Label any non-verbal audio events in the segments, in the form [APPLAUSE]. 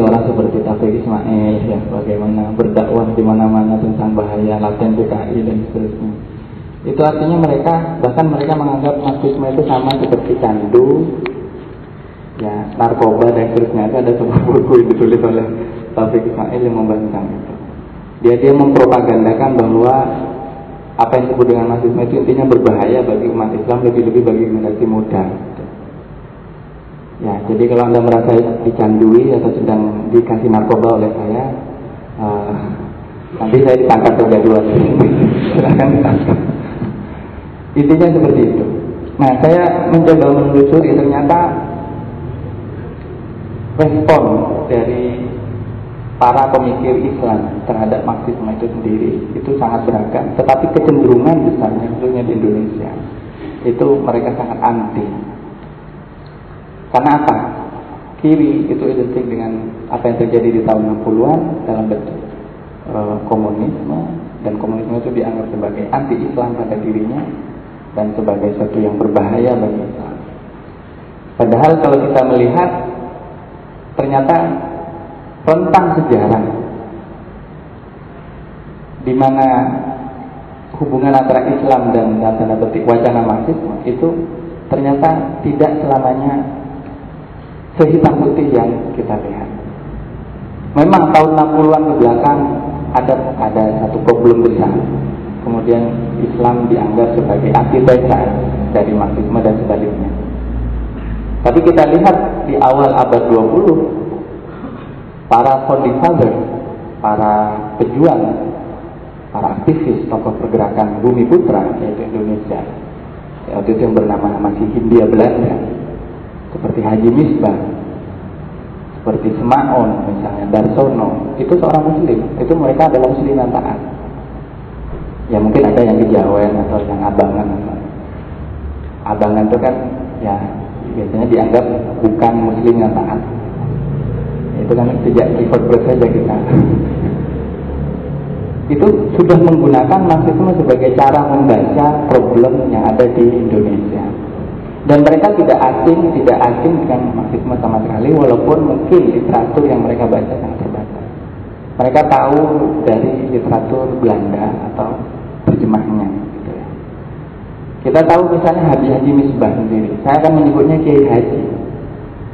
orang seperti Taufik Ismail ya bagaimana berdakwah di mana-mana tentang bahaya laten PKI dan seterusnya. Itu artinya mereka bahkan mereka menganggap marxisme itu sama seperti candu, ya narkoba dan seterusnya. Itu ada sebuah buku yang ditulis oleh Taufik Ismail yang membantang itu. Dia dia mempropagandakan bahwa apa yang disebut dengan marxisme itu intinya berbahaya bagi umat Islam lebih-lebih bagi generasi muda. Ya, jadi kalau Anda merasa dicandui atau sedang dikasih narkoba oleh saya, uh, nanti saya ditangkap terlebih dua. [LAUGHS] Silahkan ditangkap. Intinya seperti itu. Nah, saya mencoba menelusuri ternyata respon dari para pemikir Islam terhadap Marxisme itu sendiri itu sangat beragam, tetapi kecenderungan besarnya di Indonesia itu mereka sangat anti karena apa? Kiri itu identik dengan apa yang terjadi di tahun 60-an dalam bentuk e, komunisme dan komunisme itu dianggap sebagai anti-Islam pada dirinya dan sebagai sesuatu yang berbahaya bagi Islam. Padahal kalau kita melihat ternyata tentang sejarah di mana hubungan antara Islam dan dan tanda petik wacana Marxisme itu ternyata tidak selamanya sehitam putih yang kita lihat. Memang tahun 60-an ke belakang ada ada satu problem besar. Kemudian Islam dianggap sebagai antitesa dari Marxisme dan sebaliknya. Tapi kita lihat di awal abad 20 para founding father, para pejuang, para aktivis tokoh pergerakan Bumi Putra yaitu Indonesia. Waktu itu yang bernama masih Hindia Belanda seperti Haji Misbah, seperti Semaon misalnya, Darsono, itu seorang muslim, itu mereka adalah muslim yang taat. Ya mungkin ada yang kejawen atau yang abangan abangan itu kan ya biasanya dianggap bukan muslim yang taat. Itu kan sejak keyboard saja kita [LAUGHS] itu sudah menggunakan marxisme sebagai cara membaca problem yang ada di Indonesia. Dan mereka tidak asing, tidak asing dengan marxisme sama sekali, walaupun mungkin literatur yang mereka baca sangat terbatas. Mereka tahu dari literatur Belanda atau terjemahnya. Gitu ya. Kita tahu misalnya Haji Haji Misbah sendiri. Saya akan menyebutnya Kiai Haji,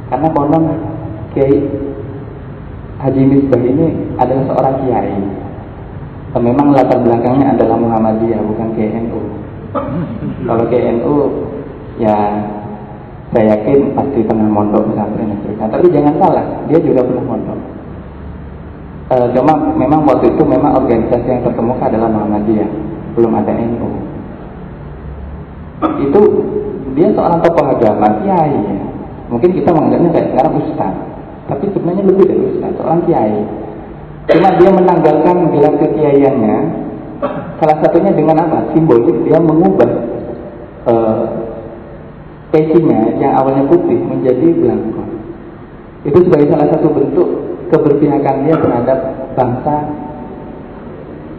karena konon Kiai Haji Misbah ini adalah seorang kiai. Memang latar belakangnya adalah Muhammadiyah, bukan KNU. Kalau KNU ya saya yakin pasti pernah mondok pesantren dan Tapi jangan salah, dia juga pernah mondok. E, cuma memang waktu itu memang organisasi yang terkemuka adalah Muhammadiyah, belum ada NU. Itu dia seorang tokoh agama, kiai. Ya. Mungkin kita menganggapnya kayak sekarang ustaz, tapi sebenarnya lebih dari ustaz, seorang kiai. Cuma dia menanggalkan gelar kekiaiannya, salah satunya dengan apa? Simbolik dia mengubah uh, pecinya yang awalnya putih menjadi belangko. Itu sebagai salah satu bentuk keberpihakan dia terhadap bangsa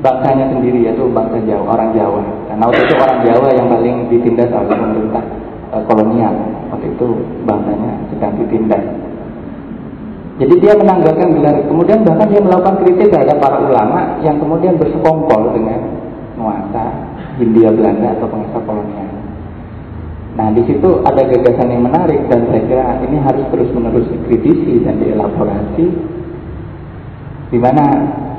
bangsanya sendiri yaitu bangsa Jawa, orang Jawa. Karena waktu itu orang Jawa yang paling ditindas oleh pemerintah e, kolonial. Waktu itu bangsanya sedang ditindas. Jadi dia menanggalkan gelar kemudian bahkan dia melakukan kritik terhadap para ulama yang kemudian bersekongkol dengan nuansa Hindia Belanda atau pengusaha kolonial. Nah, di situ ada gagasan yang menarik dan saya kira ini harus terus-menerus dikritisi dan dielaborasi. Di mana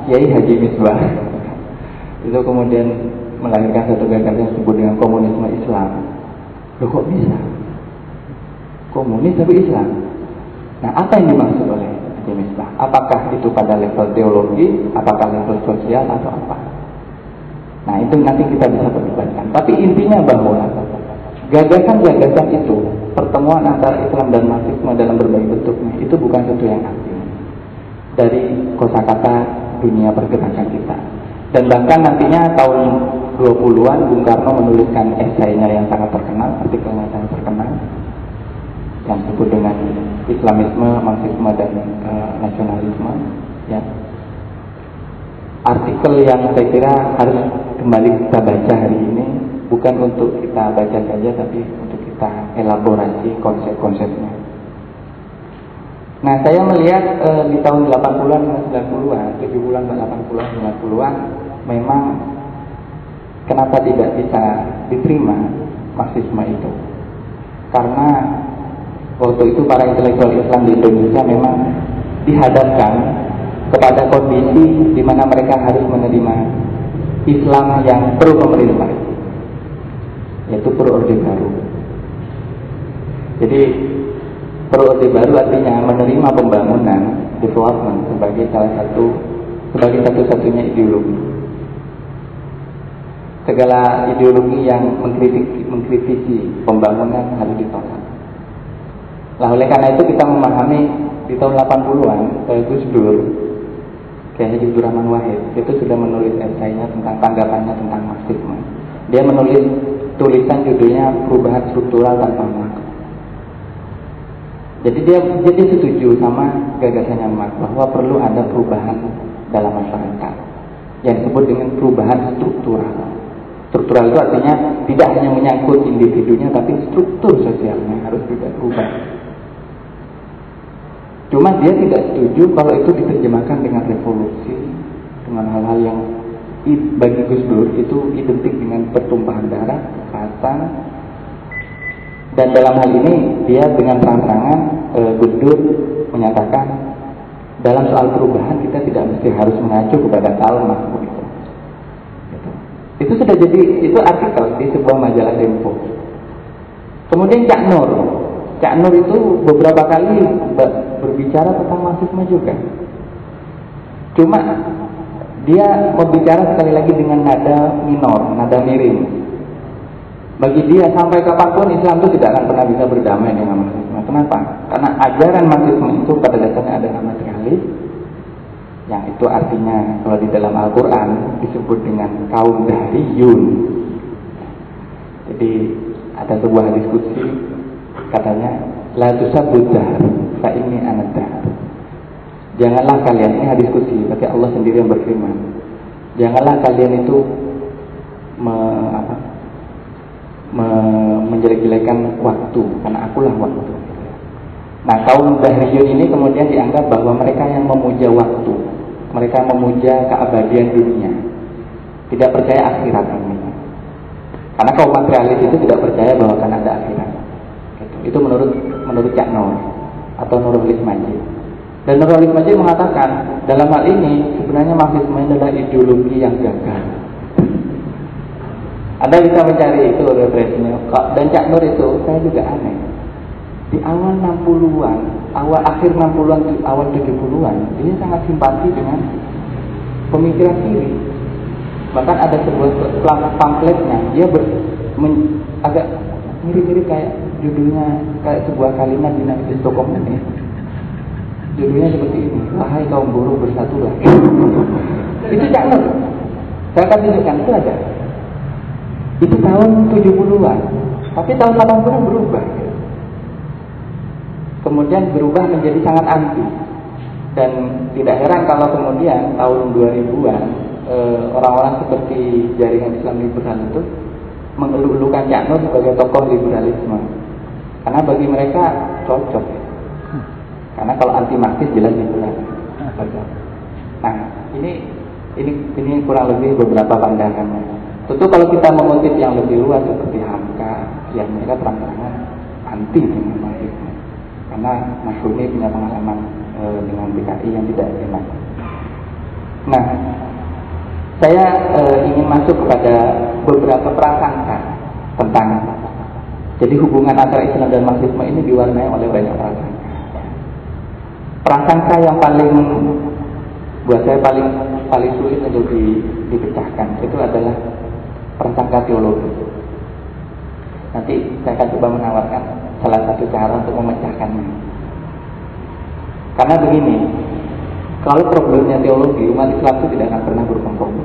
Kiai Haji Misbah [LAUGHS] itu kemudian melahirkan satu gagasan yang disebut dengan komunisme Islam. Loh kok bisa? Komunis tapi Islam. Nah, apa yang dimaksud oleh Haji Misbah? Apakah itu pada level teologi, apakah level sosial atau apa? Nah, itu nanti kita bisa perdebatkan. Tapi intinya bahwa Gagasan-gagasan itu, pertemuan antara Islam dan Marxisme dalam berbagai bentuknya, itu bukan sesuatu yang asing dari kosakata dunia pergerakan kita. Dan bahkan nantinya tahun 20-an Bung Karno menuliskan esainya yang sangat terkenal, artikelnya sangat terkenal, yang disebut dengan Islamisme, Marxisme, dan e, nasionalisme. Ya. Artikel yang saya kira harus kembali kita baca hari ini bukan untuk kita baca saja tapi untuk kita elaborasi konsep-konsepnya. Nah, saya melihat e, di tahun 80-an, 90-an, 70-an, 80-an, 90-an memang kenapa tidak bisa diterima Marxisme itu? Karena waktu itu para intelektual Islam di Indonesia memang dihadapkan kepada kondisi di mana mereka harus menerima Islam yang pro pemerintah, yaitu pro orde baru. Jadi pro orde baru artinya menerima pembangunan development sebagai salah satu sebagai satu-satunya ideologi. Segala ideologi yang mengkritik, mengkritisi pembangunan harus ditolak. Nah oleh karena itu kita memahami di tahun 80-an eh, Gus Dur Haji Rahman Wahid itu sudah menulis esainya tentang tanggapannya tentang marxisme. Dia menulis tulisan judulnya perubahan struktural tanpa Marx. Jadi dia jadi setuju sama gagasannya Marx bahwa perlu ada perubahan dalam masyarakat yang disebut dengan perubahan struktural. Struktural itu artinya tidak hanya menyangkut individunya tapi struktur sosialnya harus juga berubah. Cuma dia tidak setuju kalau itu diterjemahkan dengan revolusi, dengan hal-hal yang bagi Gus Dur itu identik dengan pertumpahan darah, kekerasan, dan dalam hal ini dia dengan tantangan e, Gus Dur menyatakan dalam soal perubahan kita tidak mesti harus mengacu kepada Karl Marx itu. Gitu. Itu sudah jadi itu artikel di sebuah majalah Tempo. Kemudian Cak Nur, Cak Nur itu beberapa kali berbicara tentang marxisme juga. Cuma dia berbicara sekali lagi dengan nada minor, nada miring. Bagi dia sampai kapan pun Islam itu tidak akan pernah bisa berdamai dengan marxisme. Kenapa? Karena ajaran marxisme itu pada dasarnya adalah materialis, yang itu artinya kalau di dalam Al-Quran disebut dengan kaum dahriyun. Jadi ada sebuah diskusi katanya la tusabbud fa ini Janganlah kalian ini hadis kursi, tapi Allah sendiri yang berfirman. Janganlah kalian itu me, apa, me, menjelek-jelekan waktu, karena akulah waktu. Nah kaum Dahriyun ini kemudian dianggap bahwa mereka yang memuja waktu, mereka memuja keabadian dunia, tidak percaya akhirat ini. Karena kaum materialis itu tidak percaya bahwa akan ada akhirat. Itu menurut menurut Cak Nur atau Nurul Majid. Dan Nurul Majid mengatakan dalam hal ini sebenarnya Marxisme adalah ideologi yang gagal. Anda bisa mencari itu referensinya. Dan Cak Nur itu saya juga aneh. Di awal 60-an, awal akhir 60-an, awal 70-an, dia sangat simpati dengan pemikiran kiri. Bahkan ada sebuah pamfletnya, dia ber, men, agak mirip-mirip kayak judulnya kayak sebuah kalimat di Nabi Stockholm ini. Judulnya seperti ini, wahai kaum buruh bersatulah. [LAUGHS] itu jangan. Saya akan tunjukkan itu aja. Itu tahun 70-an. Tapi tahun 80-an berubah. Kemudian berubah menjadi sangat anti. Dan tidak heran kalau kemudian tahun 2000-an eh, orang-orang seperti jaringan Islam liberal itu mengeluh-elukan Cak Nur sebagai tokoh liberalisme. Karena bagi mereka cocok. Karena kalau anti marxis jelas liberal. Nah, ini ini ini kurang lebih beberapa pandangannya. Tentu kalau kita mengutip yang lebih luas seperti Hamka, yang mereka terang-terangan anti dengan marxisme. Karena Mas Rumi punya pengalaman e, dengan PKI yang tidak enak. Nah, saya e, ingin masuk kepada beberapa prasangka tentang jadi hubungan antara Islam dan Marxisme ini diwarnai oleh banyak prasangka. Prasangka yang paling buat saya paling paling sulit untuk di, dipecahkan itu adalah prasangka teologi. Nanti saya akan coba menawarkan salah satu cara untuk memecahkannya. Karena begini, kalau problemnya teologi, umat Islam itu tidak akan pernah berkompromi.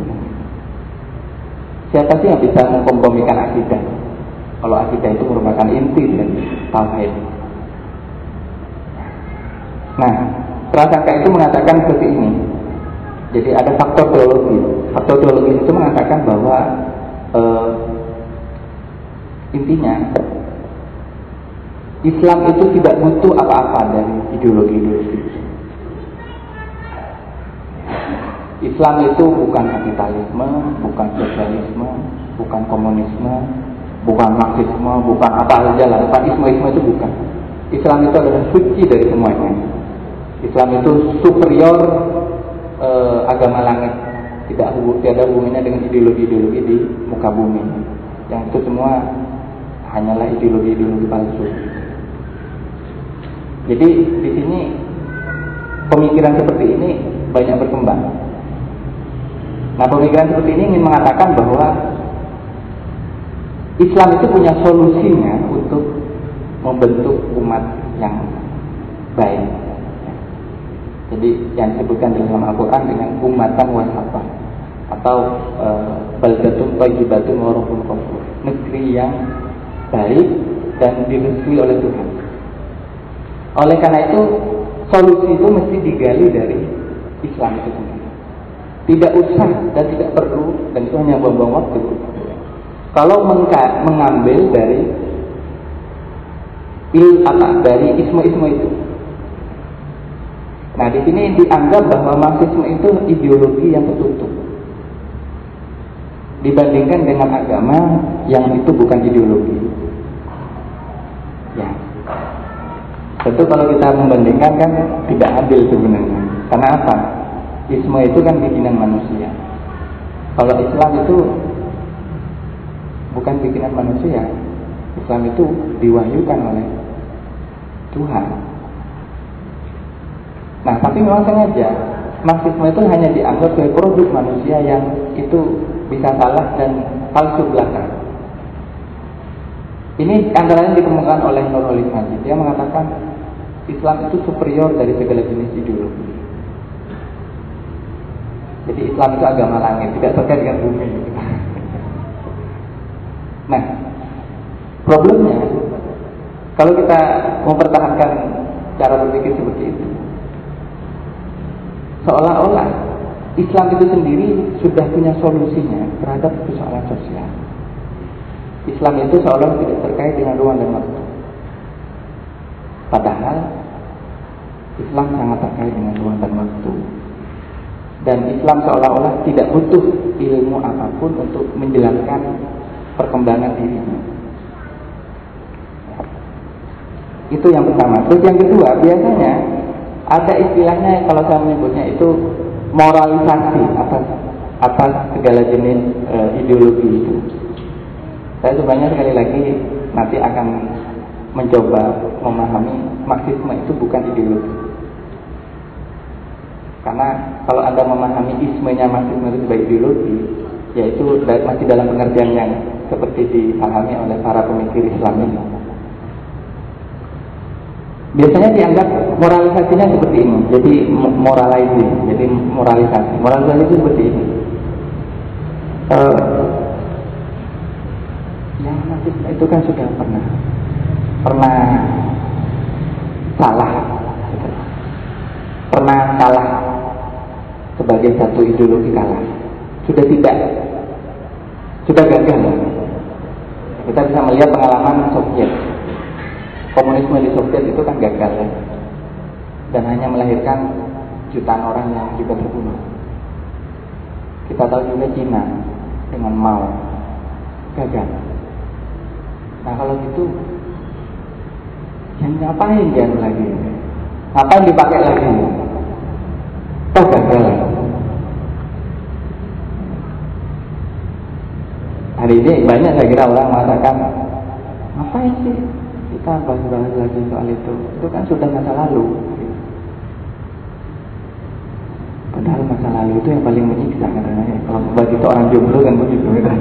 Siapa sih yang bisa mengkompromikan akidah? Kalau akidah itu merupakan inti dari tauhid. Nah, prasangka itu mengatakan seperti ini. Jadi ada faktor teologi. Faktor teologi itu mengatakan bahwa e, intinya Islam itu tidak butuh apa-apa dari ideologi-ideologi. Islam itu bukan kapitalisme, bukan sosialisme, bukan komunisme, bukan marxisme, bukan apa saja lah, bukan isme-isme itu bukan. Islam itu adalah suci dari semuanya. Islam itu superior eh, agama langit, tidak ada hubungannya dengan ideologi-ideologi di muka bumi. Yang itu semua hanyalah ideologi-ideologi palsu. Jadi di sini pemikiran seperti ini banyak berkembang. Nah pemikiran seperti ini ingin mengatakan bahwa Islam itu punya solusinya untuk membentuk umat yang baik. Jadi yang disebutkan dalam Al-Quran dengan umatan wasata atau eh, baldatun tayyibatun warahun kafur negeri yang baik dan direstui oleh Tuhan. Oleh karena itu, solusi itu mesti digali dari Islam itu sendiri. Tidak usah dan tidak perlu, dan itu hanya buang-buang waktu. Kalau mengambil dari il apa dari isme-isme itu. Nah di sini dianggap bahwa marxisme itu ideologi yang tertutup dibandingkan dengan agama yang itu bukan ideologi. Ya, Tentu kalau kita membandingkan kan tidak adil sebenarnya. Karena apa? Isme itu kan bikinan manusia. Kalau Islam itu bukan bikinan manusia. Islam itu diwahyukan oleh Tuhan. Nah, tapi memang sengaja Marxisme itu hanya dianggap sebagai produk manusia yang itu bisa salah dan palsu belakang. Ini antara yang dikemukakan oleh Nurul Majid. Dia mengatakan Islam itu superior dari segala jenis ideologi. Jadi Islam itu agama langit, tidak terkait dengan bumi. [LAUGHS] Nah, problemnya kalau kita mempertahankan cara berpikir seperti itu, seolah-olah Islam itu sendiri sudah punya solusinya terhadap persoalan sosial. Islam itu seolah tidak terkait dengan ruang dan waktu. Padahal Islam sangat terkait dengan ruang dan waktu. Dan Islam seolah-olah tidak butuh ilmu apa pun untuk menjelaskan perkembangan dirinya. Itu yang pertama. Terus yang kedua, biasanya ada istilahnya kalau saya menyebutnya itu moralisasi atas atas segala jenis e, ideologi itu. Saya sebenarnya sekali lagi nanti akan mencoba memahami Marxisme itu bukan ideologi. Karena kalau Anda memahami ismenya Marxisme itu sebagai ideologi, yaitu masih dalam pengertian yang seperti dipahami oleh para pemikir Islam ini. Biasanya dianggap moralisasinya seperti ini, jadi moralizing, jadi moralisasi. Moralisasi itu seperti ini. Uh, yang Marxisme itu kan sudah pernah pernah salah, pernah salah sebagai satu ideologi kalah. Sudah tidak, sudah gagal. Kita bisa melihat pengalaman Soviet. Komunisme di Soviet itu kan gagal ya. Dan hanya melahirkan jutaan orang yang juga terbunuh. Kita tahu juga Cina dengan Mao gagal. Nah kalau gitu, yang ngapain dia lagi? Ngapain dipakai lagi? Toh gagal. Hari ini banyak saya kira orang mengatakan, ngapain sih kita bahas-bahas lagi soal itu? Itu kan sudah masa lalu. Padahal masa lalu itu yang paling menyiksa katanya. Kalau bagi orang jomblo kan begitu. Gitu.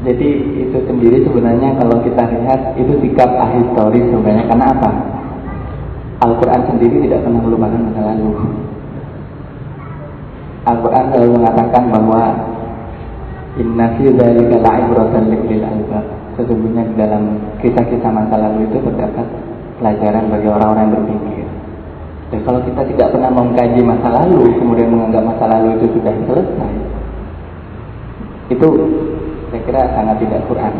Jadi itu sendiri sebenarnya kalau kita lihat itu sikap ahistoris sebenarnya karena apa? Al-Quran sendiri tidak pernah melupakan masa lalu. Al-Quran selalu mengatakan bahwa Inna fi dzalika la'ibratan lil albab. Sesungguhnya di dalam kisah-kisah masa lalu itu terdapat pelajaran bagi orang-orang yang berpikir. Dan kalau kita tidak pernah mengkaji masa lalu, kemudian menganggap masa lalu itu sudah selesai, itu saya kira sangat tidak Quran.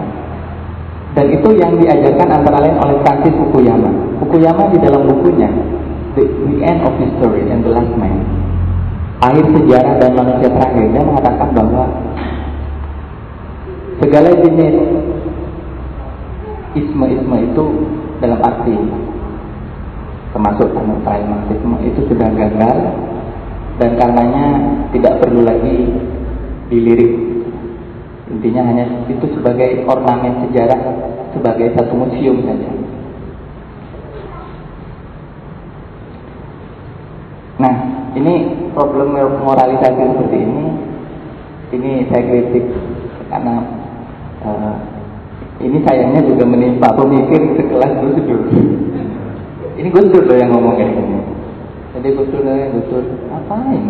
Dan itu yang diajarkan antara lain oleh Francis Fukuyama. Fukuyama di dalam bukunya The, End of History and the Last Man, akhir sejarah dan manusia terakhir, dia mengatakan bahwa segala jenis isme-isme itu dalam arti termasuk anarkisme itu sudah gagal dan karenanya tidak perlu lagi dilirik intinya hanya itu sebagai ornamen sejarah sebagai satu museum saja nah ini problem moralisasi seperti ini ini saya kritik karena uh, ini sayangnya juga menimpa pemikir sekelas Gus Dur. Ini Gus Dur yang ngomong kayak gini. Jadi Gus Dur, Gus Dur, ngapain?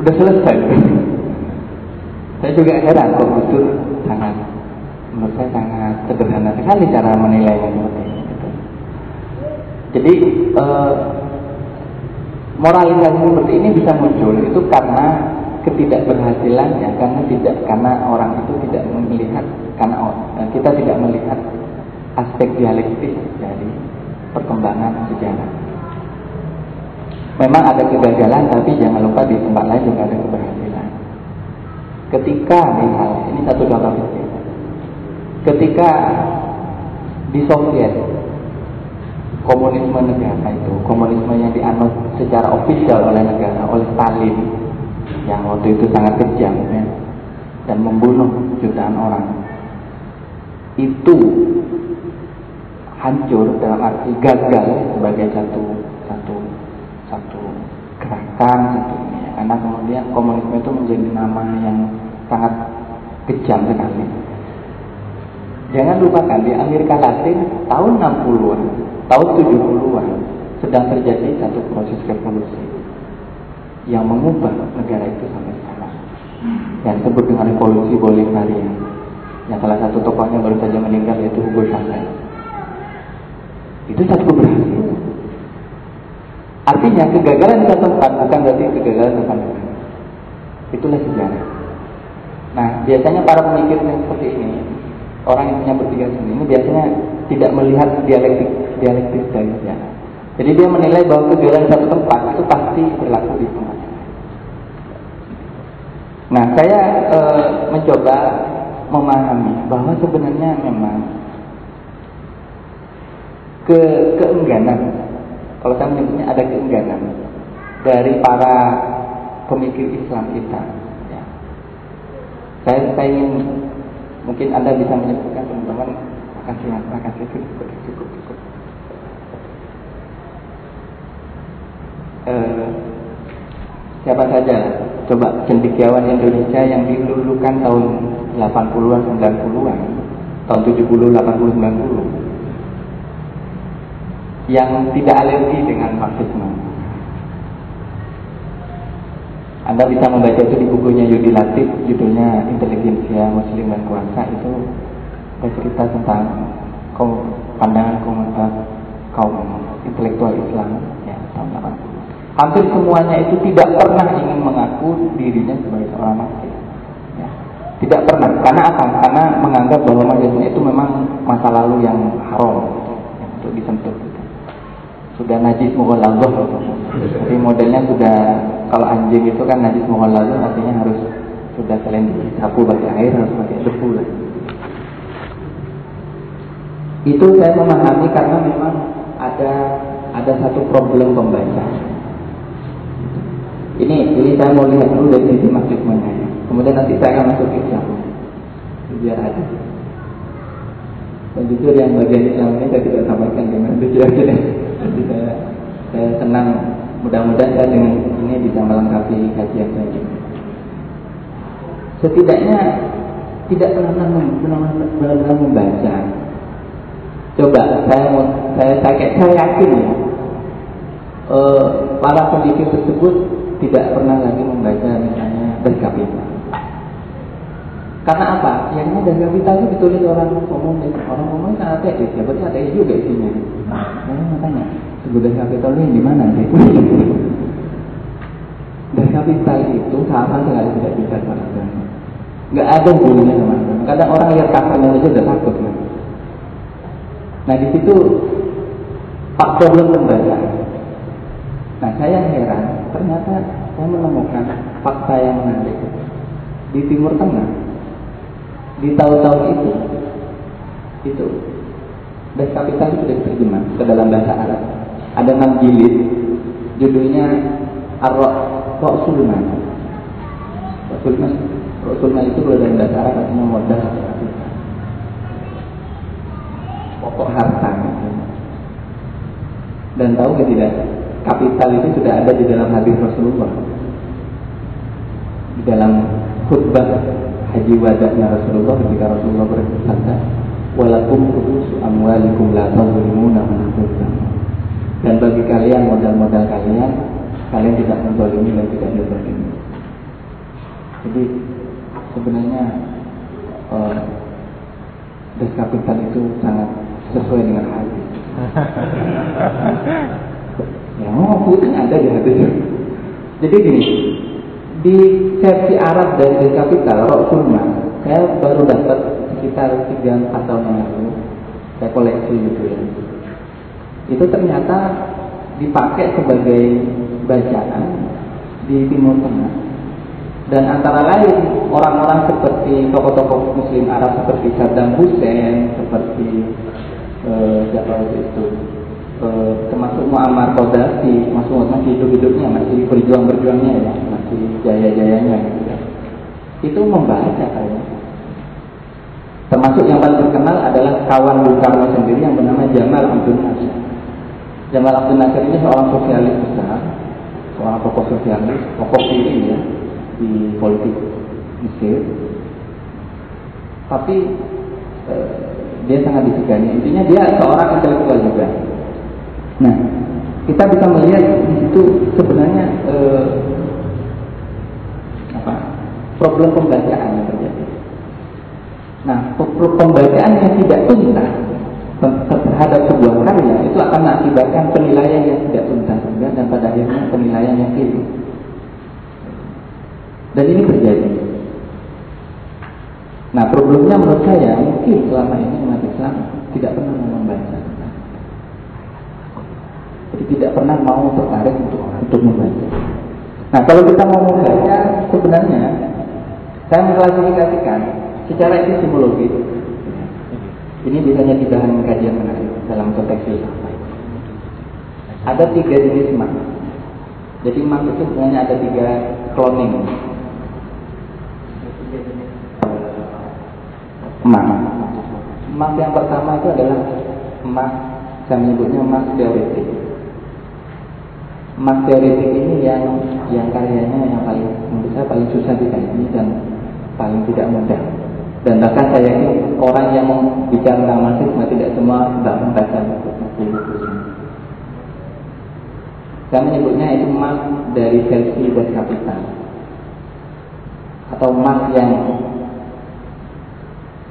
Udah selesai. Saya juga heran kok Dur sangat, menurut saya sangat sederhana sekali cara menilainya seperti ini. Jadi eh, moralisasi seperti ini bisa muncul itu karena ketidakberhasilannya karena tidak karena orang itu tidak melihat karena eh, kita tidak melihat aspek dialektis dari perkembangan sejarah. Memang ada kegagalan, tapi jangan lupa di tempat lain juga ada keberhasilan. Ketika misalnya, ini satu contoh kecil. Ketika di Soviet, komunisme negara itu, komunisme yang dianut secara ofisial oleh negara, oleh Stalin, yang waktu itu sangat kejam ya, dan membunuh jutaan orang itu hancur dalam arti gagal sebagai satu satu satu gerakan satu. Karena kemudian komunisme itu menjadi nama yang sangat kejam sekali jangan lupakan di Amerika Latin tahun 60-an tahun 70-an sedang terjadi satu proses revolusi yang mengubah negara itu sampai sekarang. Yang disebut dengan revolusi Bolivarian. Yang salah satu tokohnya baru saja meninggal yaitu Hugo Chavez. Itu satu keberhasilan. Artinya kegagalan di satu tempat bukan berarti kegagalan di tempat. Itulah sejarah. Nah, biasanya para pemikir yang seperti ini, orang yang punya berpikir seperti ini biasanya tidak melihat dialektik dialektis dari sejarah. Jadi dia menilai bahwa kegagalan di satu tempat itu pasti berlaku di tempat Nah, saya e, mencoba memahami bahwa sebenarnya memang ke keengganan, kalau saya menyebutnya ada keengganan dari para pemikir Islam kita. Ya. Saya, saya ingin mungkin anda bisa menyebutkan teman-teman makasih ya, makasih cukup cukup cukup. Uh, siapa saja coba cendekiawan Indonesia yang dilulukan tahun 80-an 90-an tahun 70 80 90 yang tidak alergi dengan Marxisme Anda bisa membaca itu di bukunya Yudi Latif judulnya Intelijensia Muslim dan Kuasa itu bercerita tentang pandangan komunitas kaum intelektual Islam ya tahun 80 hampir semuanya itu tidak pernah ingin mengaku dirinya sebagai seorang marxis. Ya. Tidak pernah. Karena apa? Karena menganggap bahwa marxisme itu memang masa lalu yang haram yang untuk disentuh. Sudah najis mughaladzah. Jadi modelnya sudah kalau anjing itu kan najis mughaladzah artinya harus sudah selain disapu pakai air harus pakai debu. Itu saya memahami karena memang ada ada satu problem pembaca ini ini saya mau lihat dulu dari sisi marxismenya ya. Kemudian nanti saya akan masuk ke Islam. Biar ada. Dan jujur yang bagian Islam ini saya tidak sampaikan dengan jujur Jadi saya, saya senang mudah-mudahan saya dengan ini bisa melengkapi kajian saya. Setidaknya tidak pernah benar-benar membaca. Coba saya mau saya saya, saya yakin ya, uh, para pendidik tersebut tidak pernah lagi membaca misalnya berkapita. Karena apa? Yang dari kapital itu ditulis orang umum, orang umum kan ateis, ya berarti ateis juga isinya. Nah, makanya, sebuah kapital ini di mana sih? Kapital itu sama sekali tidak bisa sama. Nggak ada hubungannya sama agama. Kadang orang lihat kafannya aja udah takut. Kan? Nah di situ pak problem lembaga. Nah saya heran, ternyata saya menemukan fakta yang menarik di Timur Tengah di tahun-tahun itu itu das kapital itu sudah diterjemah ke dalam bahasa Arab. Ada enam jilid, judulnya Ar-Rasulman. Rasulman, Rasulman itu kalau dalam bahasa Arab pokok harta. Dan tahu nggak tidak, kapital itu sudah ada di dalam hadis Rasulullah. Di dalam khutbah haji wadahnya Rasulullah ketika Rasulullah bersabda, "Walakum ru'usu amwalikum la tazlimuna Dan bagi kalian modal-modal kalian kalian tidak menzalimi dan tidak dizalimi. Jadi sebenarnya uh, das kapital itu sangat sesuai dengan hadis. [LAUGHS] ya, oh, ada di hadis. Jadi gini, di versi Arab dari das kapital, Rasulullah, saya baru dapat sekitar 3 tahun yang lalu. Saya koleksi gitu ya. Itu ternyata dipakai sebagai bacaan di Timur Tengah. Dan antara lain orang-orang seperti tokoh-tokoh Muslim Arab seperti Saddam Hussein, seperti eh, siapa itu, eh, termasuk Muammar Gaddafi, masuk masih hidup-hidupnya, masih berjuang-berjuangnya ya, masih jaya-jayanya gitu ya. Itu membaca kayaknya. Termasuk yang paling terkenal adalah kawan Bung Karno sendiri yang bernama Jamal Abdul Nasir. Jamal Abdul Nasir ini seorang sosialis besar seorang tokoh sosialis, tokoh kiri ya di politik Mesir. Tapi eh, dia sangat disegani. Intinya dia seorang intelektual juga. Nah, kita bisa melihat di situ sebenarnya eh, problem pembacaan yang terjadi. Nah, pembacaan yang tidak tuntas terhadap sebuah karya itu akan mengakibatkan penilaian yang tidak tuntas dan pada akhirnya penilaian yang keliru. Dan ini terjadi. Nah problemnya menurut saya mungkin selama ini umat Islam tidak pernah membaca. Jadi tidak pernah mau tertarik untuk untuk membaca. Nah kalau kita mau membaca sebenarnya saya mengklasifikasikan secara epistemologis ini biasanya di bahan kajian menarik dalam konteks filsafat. Ada tiga jenis mak. Jadi mak itu sebenarnya ada tiga cloning. Mak. Mak yang pertama itu adalah mak, saya menyebutnya mak teoretik. Mak teoretik ini yang yang karyanya yang paling menurut saya paling susah dikaji dan paling tidak mudah. Dan bahkan saya yakin orang yang bicara tentang marxisme tidak semua tidak membaca Saya menyebutnya itu mark dari versi das kapital. Atau mark yang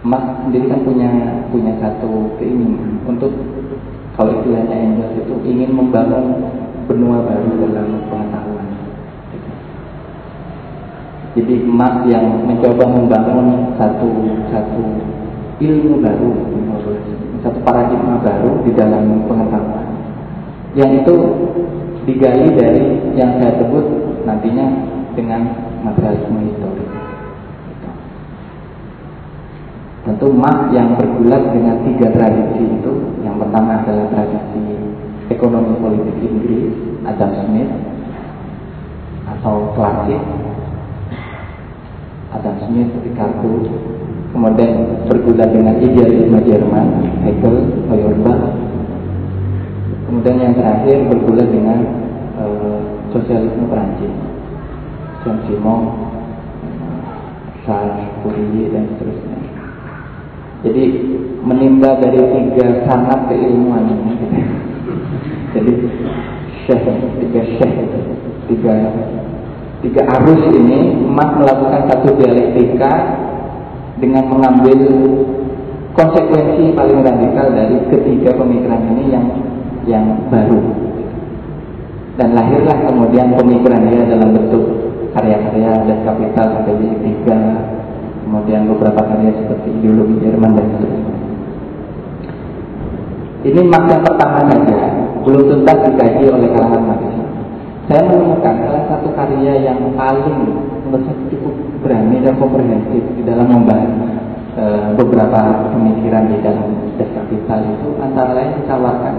Marx sendiri kan punya punya satu keinginan. Untuk kalau istilahnya Engels itu ingin membangun benua baru dalam pengetahuan. Jadi emas yang mencoba membangun satu satu ilmu baru, satu paradigma baru di dalam pengetahuan. Yang itu digali dari yang saya sebut nantinya dengan materialisme historis. Tentu emas yang bergulat dengan tiga tradisi itu, yang pertama adalah tradisi ekonomi politik Inggris, Adam Smith, atau klasik, Adam Smith, Ricardo, kemudian bergula dengan idealisme Jerman, Hegel, Feuerbach, kemudian yang terakhir bergula dengan uh, sosialisme Perancis, Jean Simon, Charles Fourier dan seterusnya. Jadi menimba dari tiga sangat keilmuan ini. [LAUGHS] Jadi [LAUGHS] syekh, tiga syekh, tiga tiga arus ini emas melakukan satu dialektika dengan mengambil konsekuensi paling radikal dari ketiga pemikiran ini yang yang baru. Dan lahirlah kemudian pemikiran dia dalam bentuk karya-karya dan kapital seperti tiga kemudian beberapa karya seperti ideologi Jerman dan seterusnya ini masa pertama saja belum tuntas dikaji oleh kalangan manusia saya menemukan salah satu karya yang paling menurut saya cukup berani dan komprehensif di dalam membahas e, beberapa pemikiran di dalam Das Kapital itu. Antara lain ditawarkan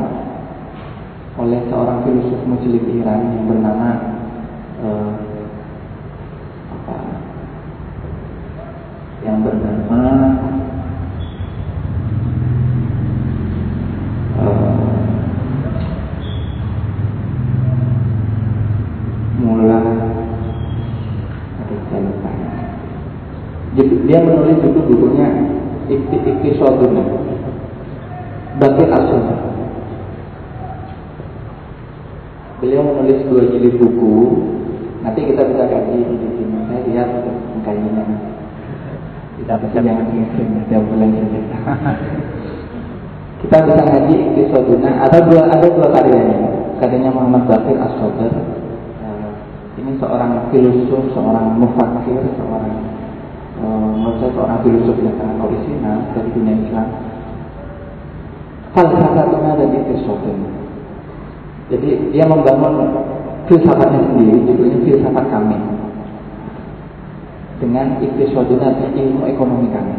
oleh seorang filosof Muslim Iran yang bernama e, apa? Yang bernama uh, Mullah dia menulis buku bukunya Ikti Soduna Bakir Asum Beliau menulis dua jilid buku. Nanti kita bisa kaji di sini Saya lihat kajinya Kita bisa jangan ngirim Setiap bulan Kita bisa ngaji Ikti Soduna Ada dua, ada dua karyanya. Karyanya Muhammad Bakir As-Sodar eh, Ini seorang filosof, seorang mufakir, seorang menurut saya seorang filosof yang sangat orisinal dari dunia Islam. Ada di Filosofen jadi dia membangun filsafatnya sendiri judulnya filsafat kami. Dengan iktisoduna ilmu ekonomi kami.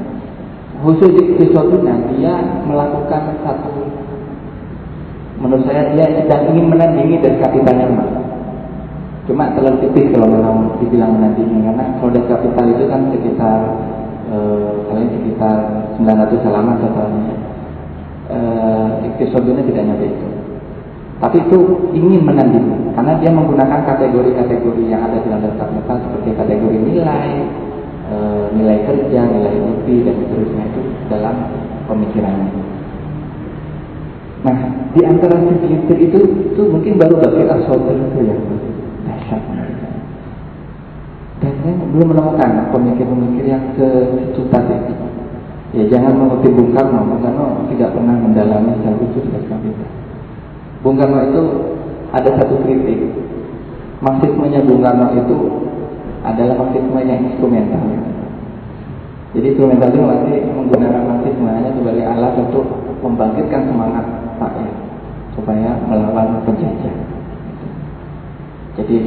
Khusus iktisoduna dia melakukan satu menurut saya dia sedang ingin menandingi dari kapitalnya mas Cuma terlalu tipis kalau memang dibilang nanti ini karena produk kapital itu kan sekitar eh, paling sekitar 900 halaman totalnya. Eh, tidak nyampe itu. Tapi itu ingin menandingi karena dia menggunakan kategori-kategori yang ada di dalam kapital seperti kategori nilai, e, nilai kerja, nilai lebih dan seterusnya itu dalam pemikirannya. Nah, di antara segelintir itu, itu mungkin baru bagi asal itu ya dahsyat saya belum menemukan pemikir-pemikir yang setuntas itu. Ya jangan mengutip Bung Karno. Bung Karno tidak pernah mendalami secara khusus tentang itu. Bung Karno itu ada satu kritik. Marxismenya Bung Karno itu adalah marxisme yang instrumental. Jadi instrumental itu masih menggunakan marxisme hanya sebagai alat untuk membangkitkan semangat rakyat supaya melawan penjajah. Jadi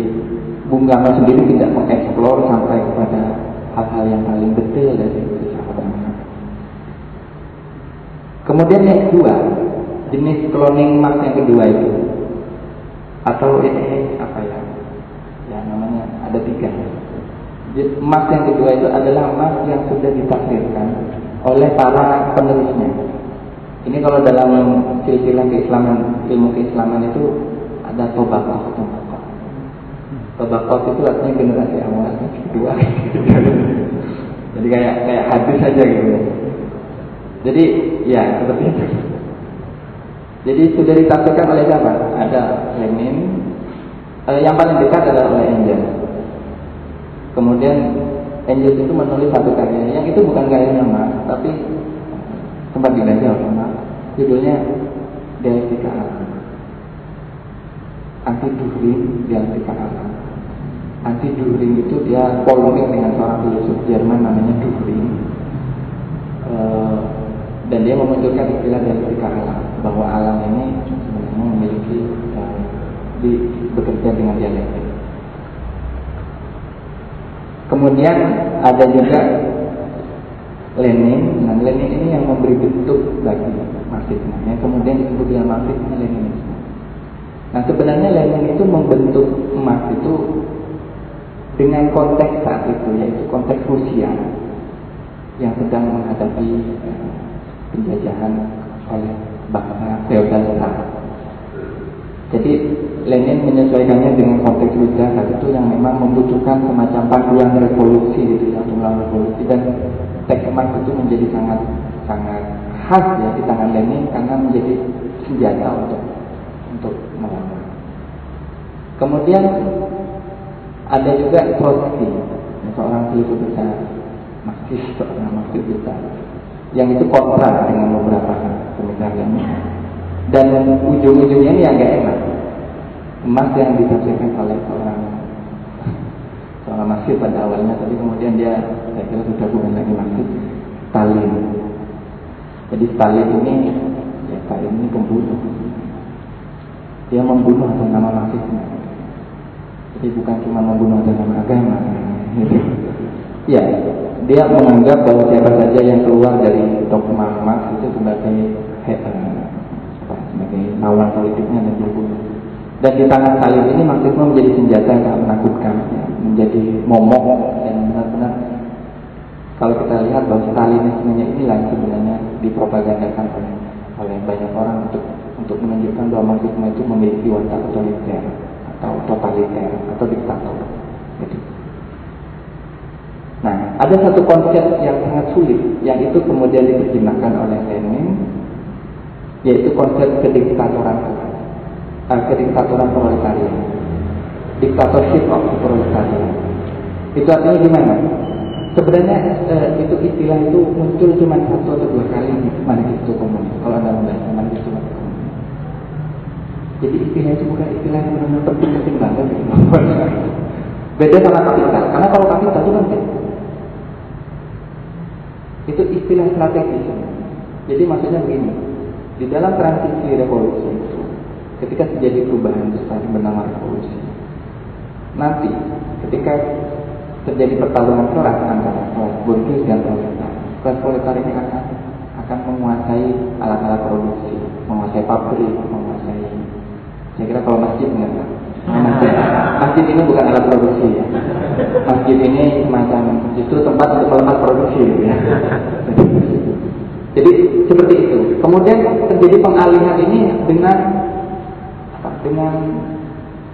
Bung Karno sendiri tidak mengeksplor sampai kepada hal-hal yang paling detail dari filsafat Kemudian yang kedua, jenis cloning Marx yang kedua itu atau eh, apa ya? Ya namanya ada tiga. Marx yang kedua itu adalah Marx yang sudah ditafsirkan oleh para penulisnya. Ini kalau dalam silsilah keislaman, ilmu keislaman itu ada tobakah, tobakah Tabakot itu artinya generasi awal, kedua. [LAUGHS] Jadi kayak kayak hadis saja gitu. Jadi ya seperti itu. Jadi sudah ditafsirkan oleh siapa? Ada Lenin. Eh, yang paling dekat adalah oleh Engel. Kemudian Engel itu menulis satu karya yang itu bukan karya Marx, tapi sempat dibaca oleh. Judulnya Dialektika Alam. Anti Durin Dialektika Alam anti During itu dia polemik dengan seorang filosof Jerman namanya During e, dan dia memunculkan istilah dialektika alam bahwa alam ini sebenarnya memiliki e, di, bekerja dengan dialektik. Kemudian ada juga Lenin, nah Lenin ini yang memberi bentuk bagi Marxisme, yang kemudian disebut dengan Marxisme Leninisme. Nah sebenarnya Lenin itu membentuk Marx itu dengan konteks saat itu yaitu konteks Rusia yang sedang menghadapi eh, penjajahan oleh bangsa feodal Jadi Lenin menyesuaikannya dengan konteks Rusia saat itu yang memang membutuhkan semacam panduan revolusi gitu ya, panduan revolusi dan teks emas itu menjadi sangat sangat khas ya di tangan Lenin karena menjadi senjata untuk untuk melawan. Kemudian ada juga Trotsky, seorang filsuf besar, Marxis, seorang Marxis yang itu kontra dengan beberapa pemikiran lainnya. Dan ujung-ujungnya ini yang gak enak. Emas yang ditafsirkan oleh seorang seorang masjid pada awalnya, tapi kemudian dia saya kira sudah bukan lagi masjid, Stalin. Jadi Stalin ini, ya Stalin ini pembunuh. Dia membunuh atas nama masjidnya. Jadi bukan cuma membunuh nama agama. Gitu. Ya, dia menganggap bahwa siapa saja yang keluar dari dogma Marx itu sebagai uh, sebagai lawan politiknya dan dibunuh. Dan di tangan salib ini maksudnya menjadi senjata yang menakutkan, ya, menjadi momok dan benar-benar kalau kita lihat bahwa Stalinismenya inilah yang sebenarnya dipropagandakan oleh oleh banyak orang untuk untuk menunjukkan bahwa marxisme itu memiliki watak otoriter atau totaliter atau diktator. Gitu. Nah, ada satu konsep yang sangat sulit, yang itu kemudian diterjemahkan oleh Lenin, yaitu konsep kediktatoran, uh, kediktatoran proletarian, dictatorship of proletarian. Itu artinya gimana? Sebenarnya uh, itu istilah itu muncul cuma satu atau dua kali di manifesto komunis. Kalau anda membaca manifesto komunis. Jadi istilah itu bukan istilah yang benar-benar penting-penting banget. Gitu. Beda sama kapital, karena kalau kapital itu kan itu istilah strategis. Jadi maksudnya begini, di dalam transisi revolusi ketika terjadi perubahan besar bernama revolusi, nanti ketika terjadi pertarungan keras antara kelas dan proletar, kelas ini akan akan menguasai alat-alat produksi, menguasai pabrik. Saya kira kalau masjid enggak, masjid, masjid ini bukan alat produksi ya. Masjid ini semacam justru tempat untuk melepas produksi ya. Jadi seperti itu. Kemudian terjadi pengalihan ini dengan apa? Dengan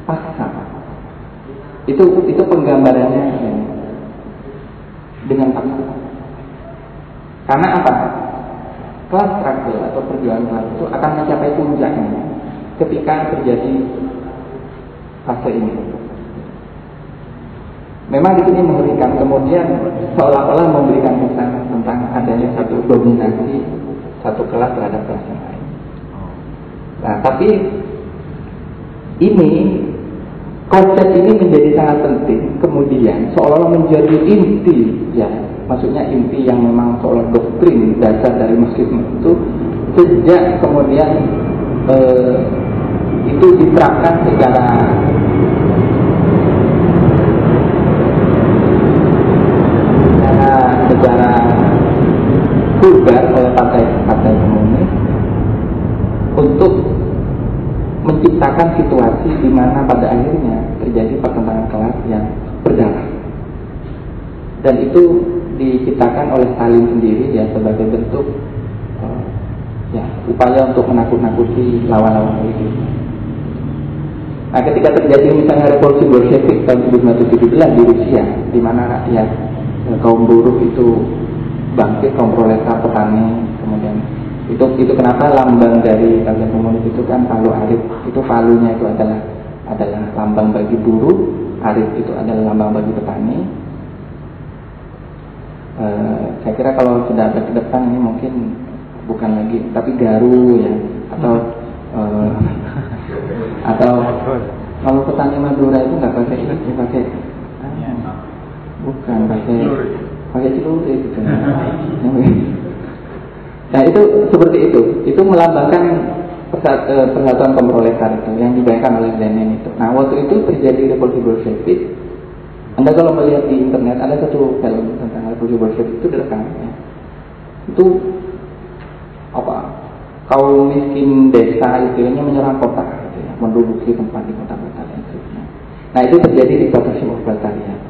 paksa. Itu itu penggambarannya ya. dengan paksa. Karena apa? Kelas struggle atau perjuangan kelas itu akan mencapai puncaknya ketika terjadi fase ini. Memang di sini mengerikan, kemudian seolah-olah memberikan kesan tentang adanya satu dominasi satu kelas terhadap kelas yang lain. Nah, tapi ini konsep ini menjadi sangat penting. Kemudian seolah-olah menjadi inti, ya, maksudnya inti yang memang seolah doktrin dasar dari Muslim itu sejak kemudian eh, itu diterapkan secara secara secara vulgar oleh partai-partai komunis untuk menciptakan situasi di mana pada akhirnya terjadi pertentangan kelas yang berdarah dan itu diciptakan oleh Stalin sendiri ya sebagai bentuk uh, ya upaya untuk menakut-nakuti lawan-lawan. Nah, ketika terjadi misalnya revolusi Bolshevik tahun 1917 di Rusia, di mana rakyat ya, kaum buruh itu bangkit, kaum proletar, petani, kemudian itu itu kenapa lambang dari kalian komunis itu kan palu arit, itu palunya itu adalah adalah lambang bagi buruh, arit itu adalah lambang bagi petani. E, saya kira kalau sudah ada ke depan ini mungkin bukan lagi, tapi garu ya atau atau kalau petani Madura itu nggak pakai ini pakai bukan pakai pakai celurit gitu nah itu seperti itu. Itu melambangkan eh, persatuan komproletar itu yang dibayangkan oleh Lenin itu. Nah waktu itu terjadi revolusi Bolshevik anda kalau melihat di internet ada satu film tentang revolusi Bolshevik itu direkam ya. itu apa? Kaum miskin desa itu menyerang kota menduduki tempat di kota-kota seterusnya. Nah itu terjadi di kota proletariat.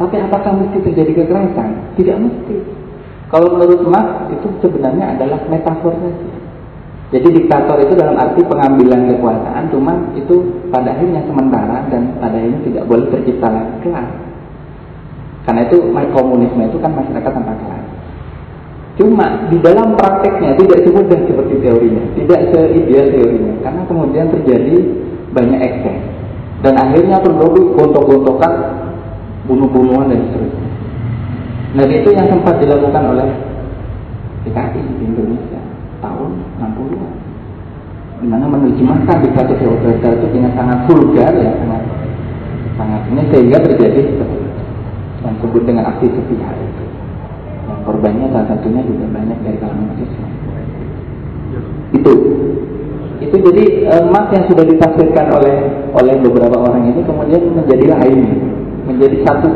Tapi apakah mesti terjadi kekerasan? Tidak mesti. Kalau menurut Marx itu sebenarnya adalah metafor saja. Jadi diktator itu dalam arti pengambilan kekuasaan, cuma itu pada akhirnya sementara dan pada akhirnya tidak boleh tercipta lagi kelas. Karena itu komunisme itu kan masyarakat tanpa kelas. Cuma di dalam prakteknya tidak semudah seperti teorinya, tidak seideal teorinya, karena kemudian terjadi banyak ekses. Dan akhirnya produk gontok-gontokan, bunuh-bunuhan dan seterusnya. Dan itu yang sempat dilakukan oleh PKI di Indonesia tahun 60-an di mana menerjemahkan diktator otoriter itu dengan sangat vulgar ya sangat sangat ini sehingga terjadi yang disebut dengan aksi sepihak korbannya salah satunya juga banyak dari kalangan mahasiswa. Itu. Itu jadi emas yang sudah ditafsirkan oleh oleh beberapa orang ini kemudian menjadi lain. Menjadi satu.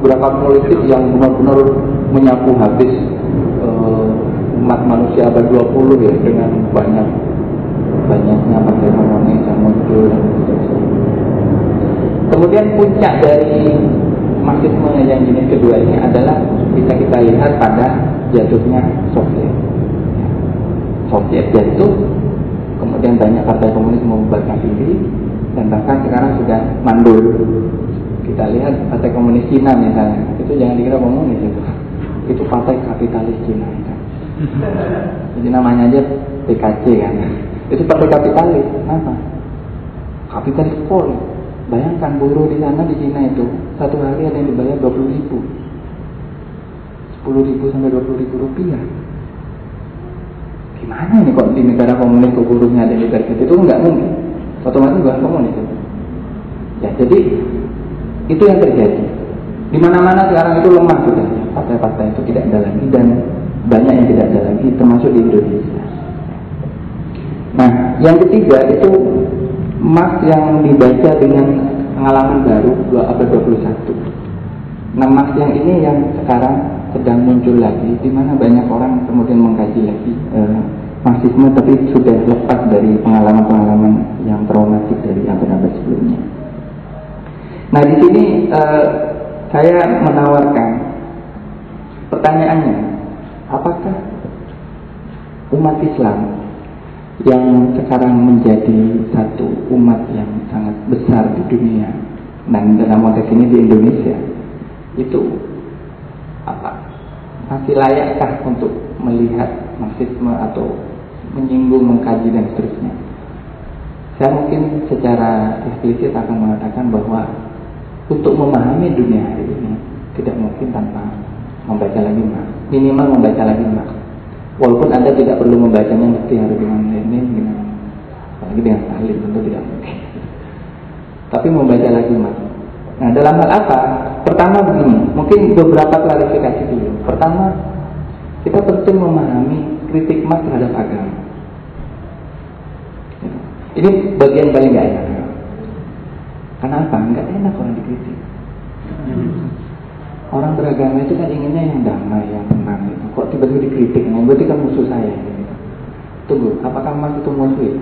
Beberapa politik yang benar-benar menyapu habis uh, umat manusia abad 20 ya dengan banyak banyaknya partai yang muncul Kemudian puncak dari marxisme yang jenis kedua ini adalah bisa kita lihat pada jatuhnya Soviet. Soviet jatuh, kemudian banyak partai komunis membubarkan diri, dan bahkan sekarang sudah mandul. Kita lihat partai komunis Cina misalnya, itu jangan dikira komunis itu, itu partai kapitalis Cina. Jadi namanya aja PKC kan. Itu partai kapitalis. Kenapa? Kapitalis pol. Bayangkan buruh di sana di Cina itu satu hari ada yang dibayar 20 ribu, 10 ribu sampai 20 ribu rupiah. Gimana nih kok di negara komunis kok buruhnya ada yang dibayar itu enggak mungkin. Otomatis bukan komunis itu. Ya jadi itu yang terjadi. Di mana-mana sekarang itu lemah sudah. Partai-partai itu tidak ada lagi dan banyak yang tidak ada lagi termasuk di Indonesia. Nah, yang ketiga itu Marx yang dibaca dengan pengalaman baru abad 21. Nah, yang ini yang sekarang sedang muncul lagi, di mana banyak orang kemudian mengkaji lagi eh, Marxisme, tapi sudah lepas dari pengalaman-pengalaman yang traumatik dari abad-abad sebelumnya. Nah, di sini eh, saya menawarkan pertanyaannya, apakah umat Islam yang sekarang menjadi satu umat yang sangat besar di dunia dan dalam konteks ini di Indonesia itu apa masih layakkah untuk melihat marxisme atau menyinggung mengkaji dan seterusnya saya mungkin secara eksplisit akan mengatakan bahwa untuk memahami dunia hari ini tidak mungkin tanpa membaca lagi Marx minimal membaca lagi Marx Walaupun Anda tidak perlu membacanya mesti harus dengan Lenin, dengan apalagi dengan Stalin tentu tidak mungkin. [LAUGHS] Tapi membaca lagi mas. Nah dalam hal apa? Pertama begini, mungkin beberapa klarifikasi dulu. Pertama, kita penting memahami kritik mas terhadap agama. Ini bagian paling gak enak. Kenapa? Enggak enak orang dikritik. Orang beragama itu kan inginnya yang damai, yang tenang itu. Kok tiba-tiba dikritik? Nah, berarti kan musuh saya. Tunggu, apakah Mas itu musuh?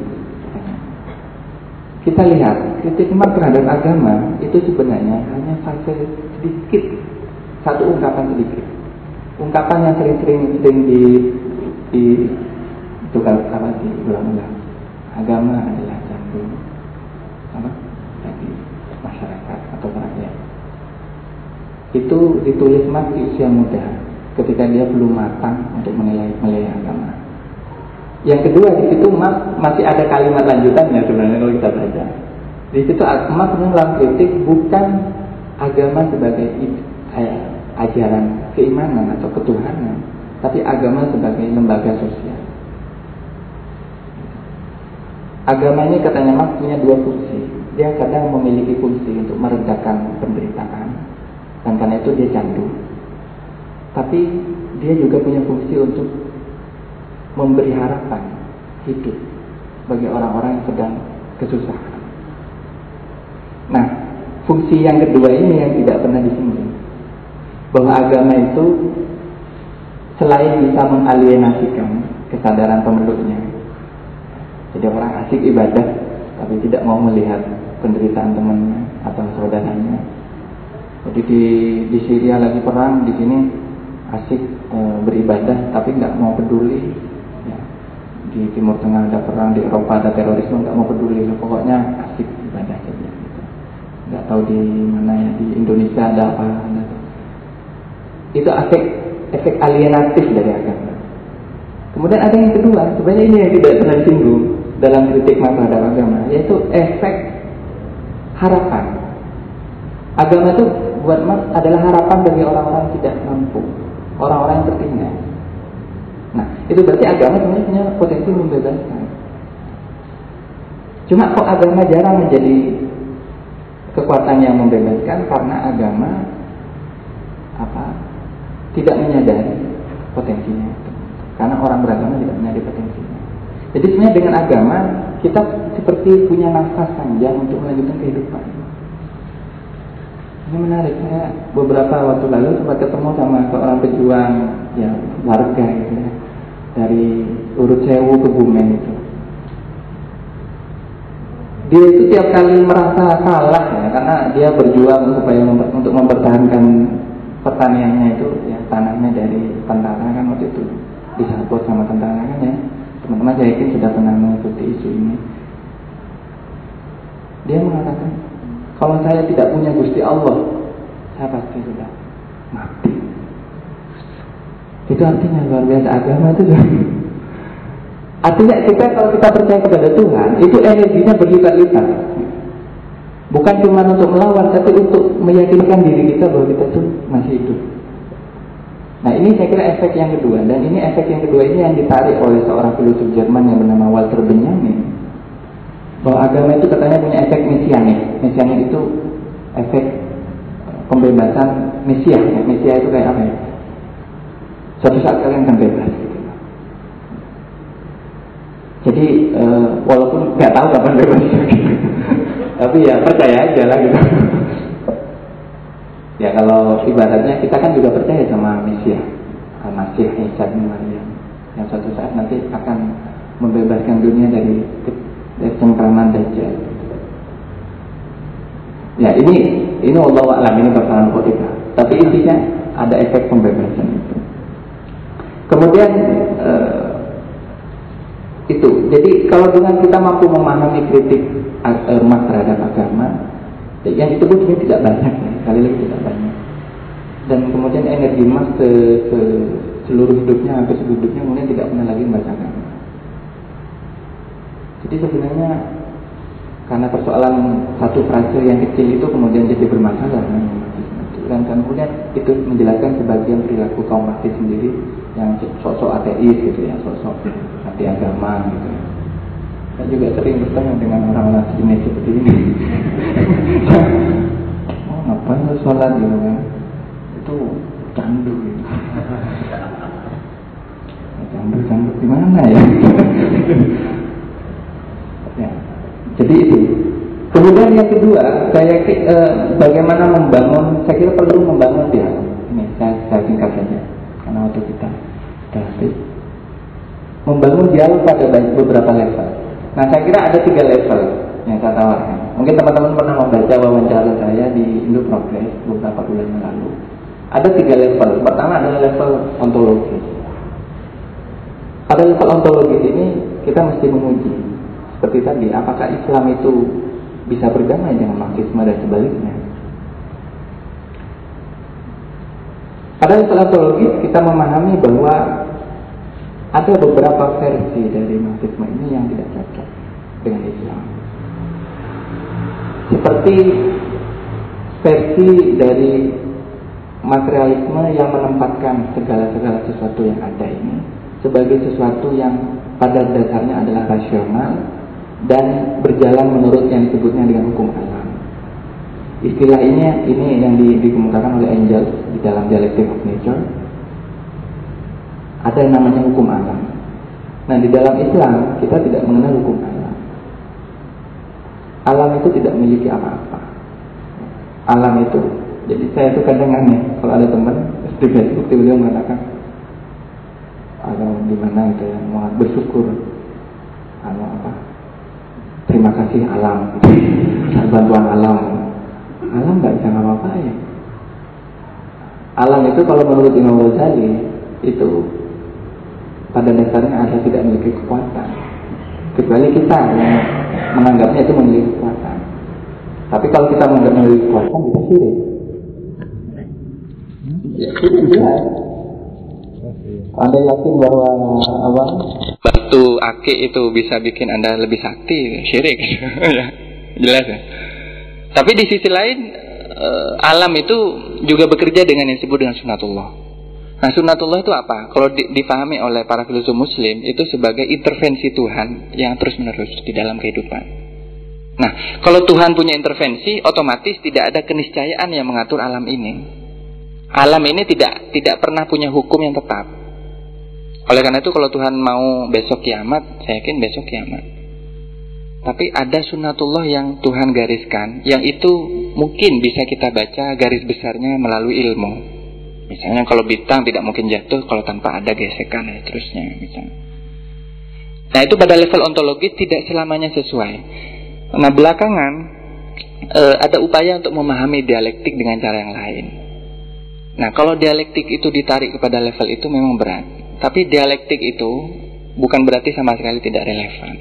Kita lihat, kritik Mas terhadap agama itu sebenarnya hanya sampai sedikit, satu ungkapan sedikit. Ungkapan yang sering-sering sering di, di itu kalau di ulang-ulang. Agama adalah jantung apa? Tadi masyarakat atau rakyat itu ditulis Mas di usia muda ketika dia belum matang untuk menilai menilai agama. Yang kedua di situ Mas masih ada kalimat lanjutannya sebenarnya kalau kita baca. Di situ Mas mengulang kritik bukan agama sebagai ajaran keimanan atau ketuhanan, tapi agama sebagai lembaga sosial. Agama ini katanya Mas punya dua fungsi. Dia kadang memiliki fungsi untuk meredakan penderitaan, dan karena itu dia candu. Tapi dia juga punya fungsi untuk memberi harapan hidup bagi orang-orang yang sedang kesusahan. Nah, fungsi yang kedua ini yang tidak pernah disinggung. Bahwa agama itu selain bisa mengalienasikan kesadaran pemeluknya. Jadi orang asik ibadah tapi tidak mau melihat penderitaan temannya atau saudaranya jadi di di Syria lagi perang, di sini asik e, beribadah tapi nggak mau peduli. Di Timur Tengah ada perang, di Eropa ada terorisme nggak mau peduli. Pokoknya asik ibadah saja. Nggak tahu di mana ya di Indonesia ada apa. Ada. Itu efek efek alienatif dari agama. Kemudian ada yang kedua, sebenarnya ini yang tidak pernah disinggung dalam kritik terhadap agama, yaitu efek harapan. Agama itu buat Mas adalah harapan bagi orang-orang tidak mampu, orang-orang yang tertinggal. Nah, itu berarti agama sebenarnya punya potensi membebaskan. Cuma kok agama jarang menjadi kekuatan yang membebaskan karena agama apa tidak menyadari potensinya. Karena orang beragama tidak menyadari potensinya. Jadi sebenarnya dengan agama kita seperti punya nafas panjang untuk melanjutkan kehidupan. Ini menarik. Saya beberapa waktu lalu sempat ketemu sama seorang pejuang ya warga gitu ya dari Urut Sewu ke Bumen itu. Dia itu tiap kali merasa kalah ya karena dia berjuang supaya memper, untuk mempertahankan pertaniannya itu ya tanahnya dari tentara kan waktu itu disabot sama tentara kan ya. Teman-teman saya yakin sudah pernah mengikuti isu ini. Dia mengatakan kalau saya tidak punya Gusti Allah saya pasti sudah mati itu artinya luar biasa agama itu Artinya kita kalau kita percaya kepada Tuhan, itu energinya berlipat-lipat. Bukan cuma untuk melawan, tapi untuk meyakinkan diri kita bahwa kita tuh masih hidup. Nah ini saya kira efek yang kedua, dan ini efek yang kedua ini yang ditarik oleh seorang filosof Jerman yang bernama Walter Benjamin. Bahwa agama itu katanya punya efek mesianik. Mesianik itu efek pembebasan mesia. Ya. Itu kayak apa ya? Suatu saat kalian akan bebas. Jadi uh, walaupun nggak tahu kapan bebas, [LAUGHS] tapi ya percaya aja lah gitu. ya kalau ibaratnya kita kan juga percaya sama Mesia, Masih Isa bin Maryam, yang suatu saat nanti akan membebaskan dunia dari, dari cengkraman Dajjal. Ya ini ini Allah alam ini persoalan politika. Tapi intinya ada efek pembebasan itu. Kemudian uh, itu. Jadi kalau dengan kita mampu memahami kritik emas terhadap agama, yang disebut ini tidak banyak, ya. kali lagi tidak banyak. Dan kemudian energi emas ke, ke seluruh hidupnya, hampir seluruh hidupnya kemudian tidak pernah lagi membaca agama. Jadi sebenarnya karena persoalan satu frase yang kecil itu kemudian jadi bermasalah dan kemudian itu menjelaskan sebagian perilaku kaum marxis sendiri yang sosok ateis gitu ya, sosok anti agama gitu. Saya juga sering bertanya dengan orang-orang sini seperti ini. [LAUGHS] oh, ngapain lu sholat gitu kan? Itu candu gitu. candu candu gimana ya? [LAUGHS] ya. Jadi itu. Kemudian yang kedua, saya eh, bagaimana membangun, saya kira perlu membangun dia. Ini saya, saya singkat saja karena waktu kita sudah Membangun dialog pada beberapa level. Nah saya kira ada tiga level yang saya tawarkan. Mungkin teman-teman pernah membaca wawancara saya di Indo Progress beberapa bulan yang lalu. Ada tiga level. Pertama adalah level ontologi. Pada level ontologi ini kita mesti menguji seperti tadi, apakah Islam itu bisa berdamai dengan marxisme dan sebaliknya. Pada ontologi kita memahami bahwa ada beberapa versi dari marxisme ini yang tidak cocok dengan Islam. Seperti versi dari materialisme yang menempatkan segala-segala sesuatu yang ada ini sebagai sesuatu yang pada dasarnya adalah rasional dan berjalan menurut yang disebutnya dengan hukum alam. Istilah ini ini yang di, dikemukakan oleh Engels di dalam Dialectic of Nature. Ada yang namanya hukum alam. Nah di dalam Islam kita tidak mengenal hukum alam. Alam itu tidak memiliki apa-apa. Alam itu, jadi saya itu kadang aneh kalau ada teman di Facebook tiba-tiba mengatakan atau di mana itu ya mau bersyukur atau apa terima kasih alam bantuan alam alam nggak bisa ngapa-ngapain. Alam itu kalau menurut Imam Ghazali itu pada dasarnya ada tidak memiliki kekuatan. Kecuali kita yang menganggapnya itu memiliki kekuatan. Tapi kalau kita menganggap memiliki kekuatan, kita sirik. Ya. Anda yakin bahwa apa? Batu akik itu bisa bikin Anda lebih sakti, syirik. [LAUGHS] ya, jelas ya. Tapi di sisi lain uh, alam itu juga bekerja dengan yang disebut dengan sunatullah. Nah sunatullah itu apa? Kalau di, difahami oleh para filsuf muslim itu sebagai intervensi Tuhan yang terus menerus di dalam kehidupan. Nah kalau Tuhan punya intervensi otomatis tidak ada keniscayaan yang mengatur alam ini. Alam ini tidak tidak pernah punya hukum yang tetap. Oleh karena itu kalau Tuhan mau besok kiamat, saya yakin besok kiamat. Tapi ada sunatullah yang Tuhan gariskan, yang itu mungkin bisa kita baca garis besarnya melalui ilmu. Misalnya kalau bintang tidak mungkin jatuh kalau tanpa ada gesekan dan terusnya. Misalnya. Nah itu pada level ontologis tidak selamanya sesuai. Nah belakangan e, ada upaya untuk memahami dialektik dengan cara yang lain. Nah, kalau dialektik itu ditarik kepada level itu memang berat. Tapi dialektik itu bukan berarti sama sekali tidak relevan.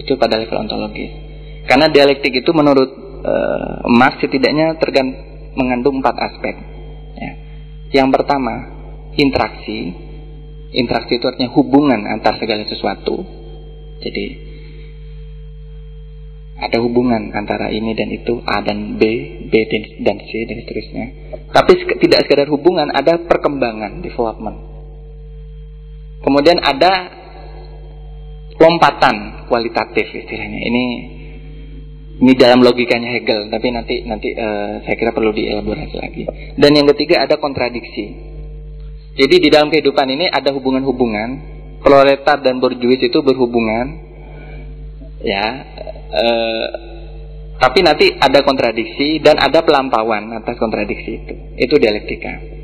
Itu pada level ontologis. Karena dialektik itu menurut uh, Marx setidaknya tergant mengandung empat aspek. Ya. Yang pertama, interaksi. Interaksi itu artinya hubungan antar segala sesuatu. Jadi ada hubungan antara ini dan itu A dan B, B dan C dan seterusnya. Tapi tidak sekedar hubungan, ada perkembangan development. Kemudian ada lompatan kualitatif istilahnya. Ini ini dalam logikanya Hegel, tapi nanti nanti uh, saya kira perlu dielaborasi lagi. Dan yang ketiga ada kontradiksi. Jadi di dalam kehidupan ini ada hubungan-hubungan, proletar dan borjuis itu berhubungan, ya Eh, tapi nanti ada kontradiksi dan ada pelampauan atas kontradiksi itu. Itu dialektika.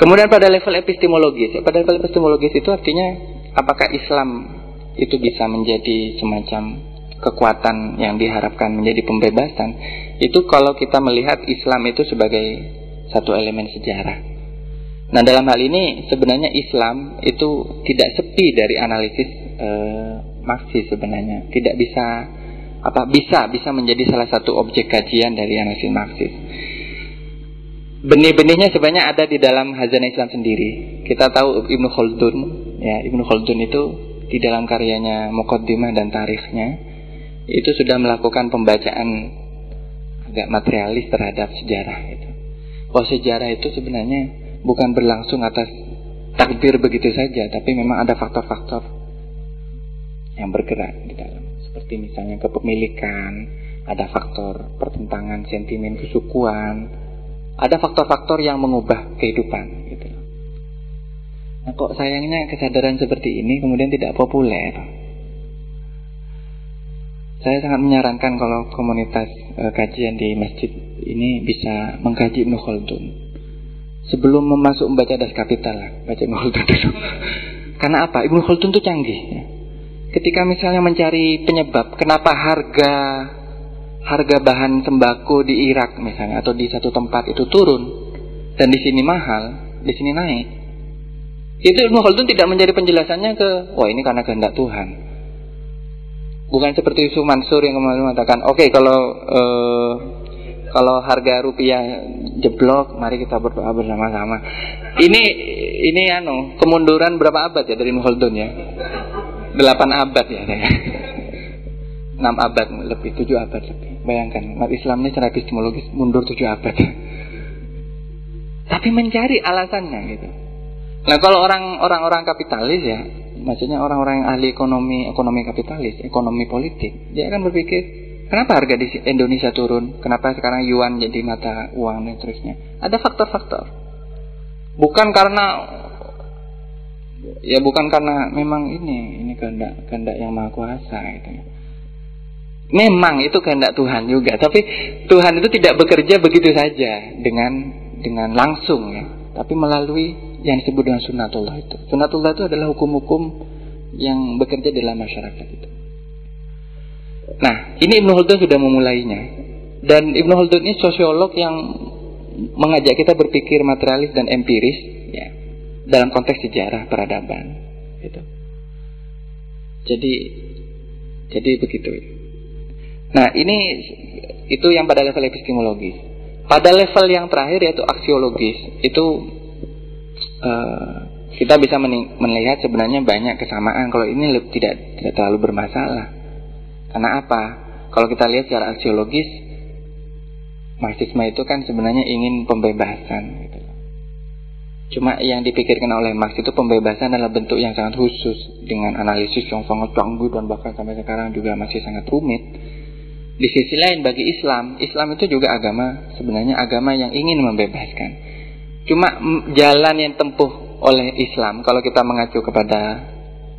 Kemudian pada level epistemologis, pada level epistemologis itu artinya apakah Islam itu bisa menjadi semacam kekuatan yang diharapkan menjadi pembebasan itu kalau kita melihat Islam itu sebagai satu elemen sejarah. Nah dalam hal ini sebenarnya Islam itu tidak sepi dari analisis eh, Marxis sebenarnya, tidak bisa apa bisa bisa menjadi salah satu objek kajian dari analisis Marxis. Benih-benihnya sebenarnya ada di dalam Hazanah Islam sendiri. Kita tahu Ibnu Khaldun, ya Ibnu Khaldun itu di dalam karyanya Muqaddimah dan Tarikhnya itu sudah melakukan pembacaan agak materialis terhadap sejarah itu. Bahwa sejarah itu sebenarnya bukan berlangsung atas takdir begitu saja, tapi memang ada faktor-faktor yang bergerak di dalam seperti misalnya kepemilikan, ada faktor pertentangan sentimen kesukuan, ada faktor-faktor yang mengubah kehidupan gitu. Nah kok sayangnya kesadaran seperti ini kemudian tidak populer. Saya sangat menyarankan kalau komunitas e, kajian di masjid ini bisa mengkaji Ibnu Khaldun. Sebelum memasuk membaca das kapital lah, baca Ibnu Khaldun dulu. [LAUGHS] Karena apa? Ibnu Khaldun itu canggih. Ya ketika misalnya mencari penyebab kenapa harga harga bahan sembako di Irak misalnya atau di satu tempat itu turun dan di sini mahal, di sini naik. Itu Ibnu Khaldun tidak menjadi penjelasannya ke wah ini karena kehendak Tuhan. Bukan seperti Yusuf Mansur yang kemarin mengatakan, oke okay, kalau uh, kalau harga rupiah jeblok, mari kita berdoa bersama-sama. Ini ini anu kemunduran berapa abad ya dari Ibnu Khaldun ya? delapan abad ya enam abad lebih tujuh abad lebih bayangkan umat Islam ini secara epistemologis mundur tujuh abad. Tapi mencari alasannya gitu. Nah kalau orang orang orang kapitalis ya maksudnya orang-orang yang ahli ekonomi ekonomi kapitalis ekonomi politik dia akan berpikir kenapa harga di Indonesia turun? Kenapa sekarang yuan jadi mata uang dan terusnya ada faktor-faktor. Bukan karena ya bukan karena memang ini ini kehendak kehendak yang maha kuasa gitu memang itu kehendak Tuhan juga tapi Tuhan itu tidak bekerja begitu saja dengan dengan langsung ya tapi melalui yang disebut dengan sunatullah itu sunatullah itu adalah hukum-hukum yang bekerja dalam masyarakat itu nah ini Ibnu Khaldun sudah memulainya dan Ibnu Khaldun ini sosiolog yang mengajak kita berpikir materialis dan empiris ya dalam konteks sejarah peradaban gitu. Jadi jadi begitu. Nah, ini itu yang pada level epistemologis. Pada level yang terakhir yaitu aksiologis, itu uh, kita bisa melihat sebenarnya banyak kesamaan. Kalau ini tidak tidak terlalu bermasalah. Karena apa? Kalau kita lihat secara aksiologis, Marxisme itu kan sebenarnya ingin pembebasan. Gitu. Cuma yang dipikirkan oleh Marx itu pembebasan adalah bentuk yang sangat khusus dengan analisis yang sangat canggih dan bahkan sampai sekarang juga masih sangat rumit. Di sisi lain bagi Islam, Islam itu juga agama sebenarnya agama yang ingin membebaskan. Cuma jalan yang tempuh oleh Islam kalau kita mengacu kepada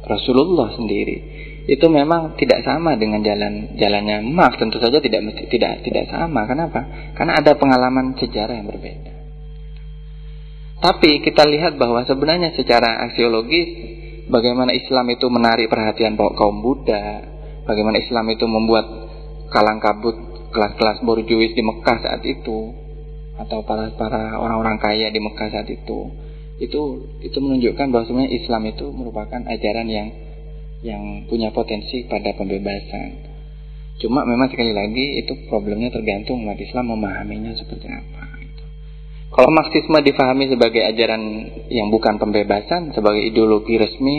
Rasulullah sendiri itu memang tidak sama dengan jalan jalannya Marx tentu saja tidak tidak tidak sama. Kenapa? Karena ada pengalaman sejarah yang berbeda. Tapi kita lihat bahwa sebenarnya secara aksiologis bagaimana Islam itu menarik perhatian kaum Buddha bagaimana Islam itu membuat kalang kabut kelas-kelas borjuis di Mekah saat itu atau para para orang-orang kaya di Mekah saat itu itu itu menunjukkan bahwa sebenarnya Islam itu merupakan ajaran yang yang punya potensi pada pembebasan. Cuma memang sekali lagi itu problemnya tergantung umat Islam memahaminya seperti apa. Gitu. Kalau Marxisme difahami sebagai ajaran yang bukan pembebasan, sebagai ideologi resmi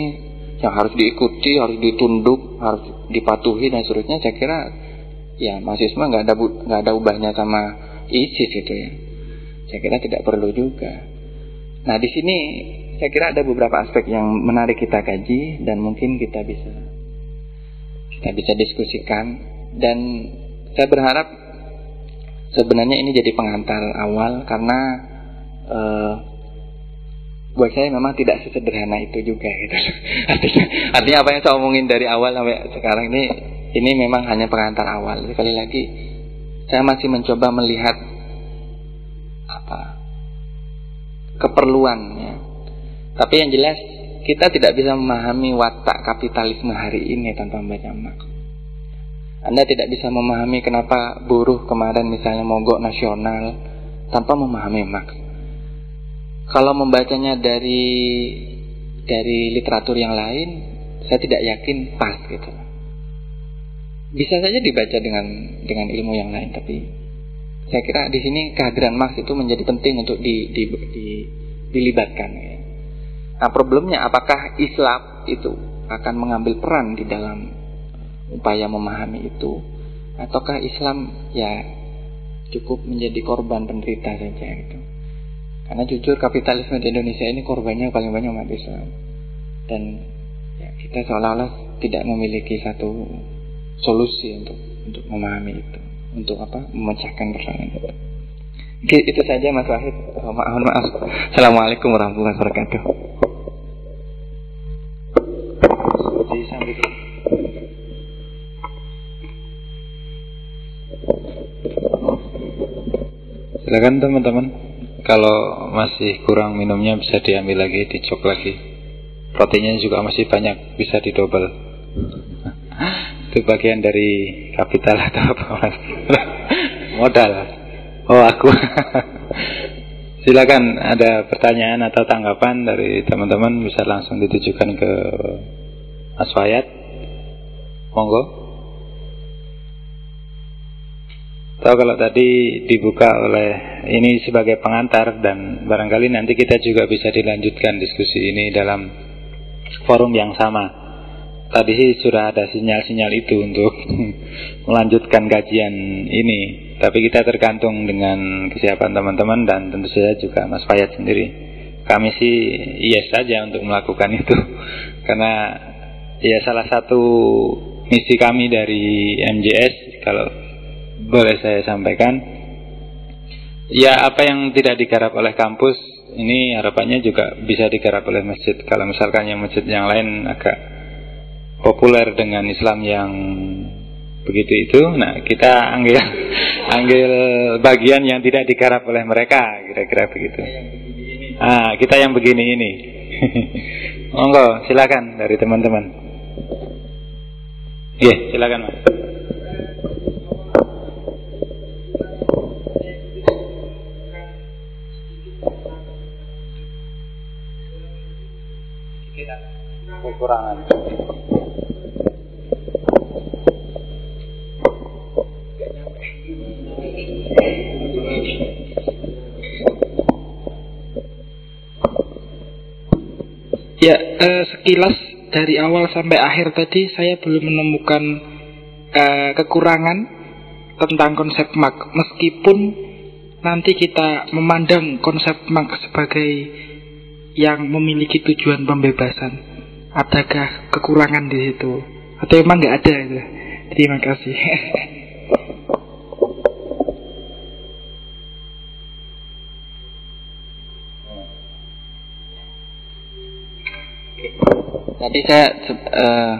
yang harus diikuti, harus ditunduk, harus dipatuhi dan seterusnya, saya kira ya Marxisme nggak ada nggak ada ubahnya sama ISIS itu ya. Saya kira tidak perlu juga. Nah, di sini saya kira ada beberapa aspek yang menarik kita kaji dan mungkin kita bisa kita bisa diskusikan dan saya berharap sebenarnya ini jadi pengantar awal karena uh, buat saya memang tidak sesederhana itu juga gitu. [LAUGHS] artinya, artinya apa yang saya omongin dari awal sampai sekarang ini ini memang hanya pengantar awal. Sekali lagi saya masih mencoba melihat apa keperluannya. Tapi yang jelas kita tidak bisa memahami watak kapitalisme hari ini tanpa membaca Marx. Anda tidak bisa memahami kenapa buruh kemarin misalnya mogok nasional tanpa memahami Marx. Kalau membacanya dari dari literatur yang lain, saya tidak yakin pas gitu. Bisa saja dibaca dengan dengan ilmu yang lain, tapi saya kira di sini kehadiran Marx itu menjadi penting untuk di, di, di, dilibatkan. Ya. Nah problemnya apakah Islam itu akan mengambil peran di dalam upaya memahami itu, ataukah Islam ya cukup menjadi korban penderita saja gitu. Karena jujur kapitalisme di Indonesia ini korbannya paling banyak umat Islam dan ya, kita seolah-olah tidak memiliki satu solusi untuk untuk memahami itu untuk apa memecahkan persoalan itu. Itu saja Mas Wahid. Oh, maaf, maaf. Assalamualaikum warahmatullahi wabarakatuh. Silakan teman-teman. Kalau masih kurang minumnya bisa diambil lagi, dicok lagi. Proteinnya juga masih banyak, bisa didobel. Itu bagian dari kapital atau apa mas? [LAUGHS] Modal. Oh aku. [LAUGHS] Silakan ada pertanyaan atau tanggapan dari teman-teman bisa langsung ditujukan ke Mas Wayat. Monggo. Tahu kalau tadi dibuka oleh ini sebagai pengantar dan barangkali nanti kita juga bisa dilanjutkan diskusi ini dalam forum yang sama tadi sudah ada sinyal-sinyal itu untuk [LAUGHS] melanjutkan kajian ini. Tapi kita tergantung dengan kesiapan teman-teman dan tentu saja juga Mas Fayat sendiri. Kami sih yes saja untuk melakukan [LAUGHS] itu. Karena ya salah satu misi kami dari MJS kalau boleh saya sampaikan ya apa yang tidak digarap oleh kampus ini harapannya juga bisa digarap oleh masjid. Kalau misalkan yang masjid yang lain agak populer dengan Islam yang begitu itu nah kita ambil [LAUGHS] ambil bagian yang tidak digarap oleh mereka kira-kira begitu. Ah kita yang begini ini. [LAUGHS] Monggo silakan dari teman-teman. Iya yeah, silakan mas. Kekurangan Ya, eh, sekilas dari awal sampai akhir tadi saya belum menemukan eh, kekurangan tentang konsep mak. Meskipun nanti kita memandang konsep mak sebagai yang memiliki tujuan pembebasan? Adakah kekurangan di situ? Atau emang nggak ada? Terima kasih. [LAUGHS] Tadi saya uh,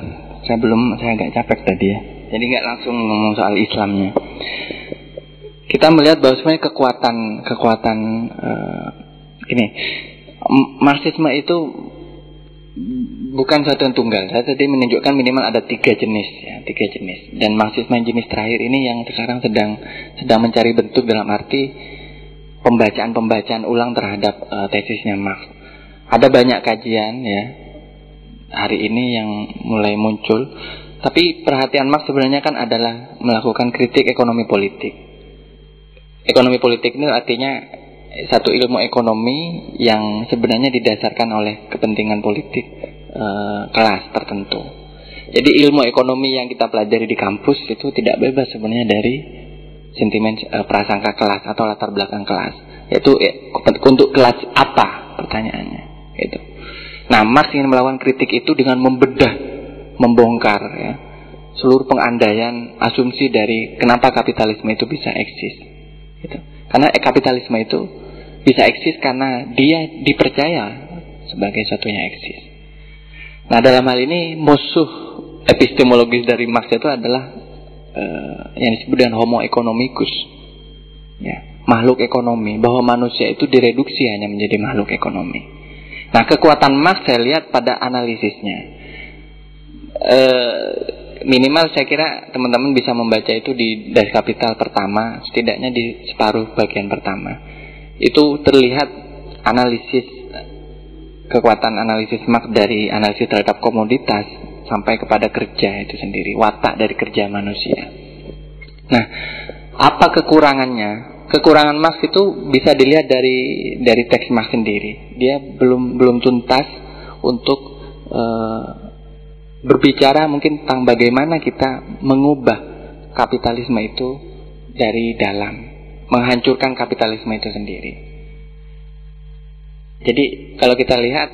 saya belum saya agak capek tadi ya. Jadi nggak langsung ngomong soal Islamnya. Kita melihat bahwa sebenarnya kekuatan kekuatan uh, ini Marxisme itu bukan satu yang tunggal. Saya tadi menunjukkan minimal ada tiga jenis ya, tiga jenis. Dan Marxisme jenis terakhir ini yang sekarang sedang sedang mencari bentuk dalam arti pembacaan-pembacaan ulang terhadap uh, tesisnya Marx. Ada banyak kajian ya hari ini yang mulai muncul. Tapi perhatian Marx sebenarnya kan adalah melakukan kritik ekonomi politik. Ekonomi politik ini artinya satu ilmu ekonomi yang sebenarnya didasarkan oleh kepentingan politik e, kelas tertentu. Jadi ilmu ekonomi yang kita pelajari di kampus itu tidak bebas sebenarnya dari sentimen e, prasangka kelas atau latar belakang kelas. Yaitu e, untuk kelas apa pertanyaannya. Itu. Nah, Marx ingin melakukan kritik itu dengan membedah, membongkar ya, seluruh pengandaian asumsi dari kenapa kapitalisme itu bisa eksis. Gitu. Karena kapitalisme itu bisa eksis karena dia dipercaya sebagai satunya eksis. Nah, dalam hal ini musuh epistemologis dari Marx itu adalah uh, yang disebut dengan homo economicus. Ya, makhluk ekonomi, bahwa manusia itu direduksi hanya menjadi makhluk ekonomi. Nah, kekuatan Marx saya lihat pada analisisnya. E, minimal saya kira teman-teman bisa membaca itu di Das Kapital pertama, setidaknya di separuh bagian pertama. Itu terlihat analisis kekuatan analisis Marx dari analisis terhadap komoditas sampai kepada kerja itu sendiri, watak dari kerja manusia. Nah, apa kekurangannya? Kekurangan Marx itu bisa dilihat dari dari teks Marx sendiri. Dia belum belum tuntas untuk uh, berbicara mungkin tentang bagaimana kita mengubah kapitalisme itu dari dalam, menghancurkan kapitalisme itu sendiri. Jadi kalau kita lihat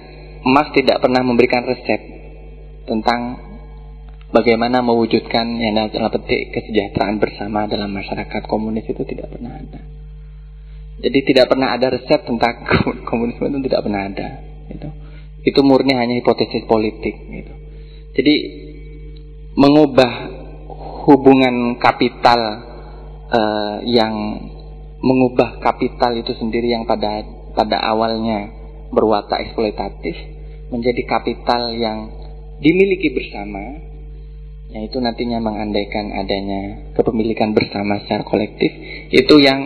Marx tidak pernah memberikan resep tentang bagaimana mewujudkan yang dalam petik kesejahteraan bersama dalam masyarakat komunis itu tidak pernah ada. Jadi tidak pernah ada resep tentang [LAUGHS] komunisme itu tidak pernah ada. Itu, itu murni hanya hipotesis politik. Gitu. Jadi mengubah hubungan kapital uh, yang mengubah kapital itu sendiri yang pada pada awalnya berwatak eksploitatif menjadi kapital yang dimiliki bersama yang itu nantinya mengandaikan adanya kepemilikan bersama secara kolektif itu yang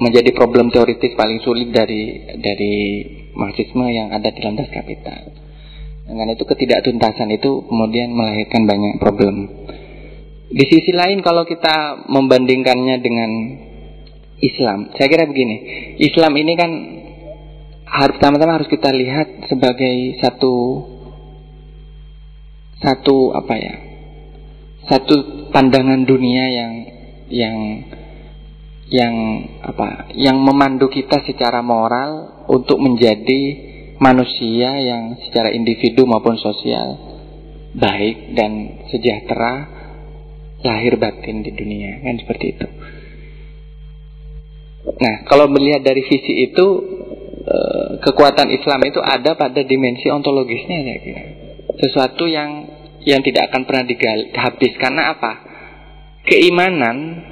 menjadi problem teoritis paling sulit dari dari marxisme yang ada dalam das kapital. Dengan itu ketidaktuntasan itu kemudian melahirkan banyak problem. Di sisi lain kalau kita membandingkannya dengan Islam, saya kira begini, Islam ini kan harus pertama-tama harus kita lihat sebagai satu satu apa ya? Satu pandangan dunia yang yang yang apa? Yang memandu kita secara moral untuk menjadi manusia yang secara individu maupun sosial baik dan sejahtera lahir batin di dunia kan seperti itu. Nah kalau melihat dari visi itu eh, kekuatan Islam itu ada pada dimensi ontologisnya saya kira sesuatu yang yang tidak akan pernah digali, habis karena apa? Keimanan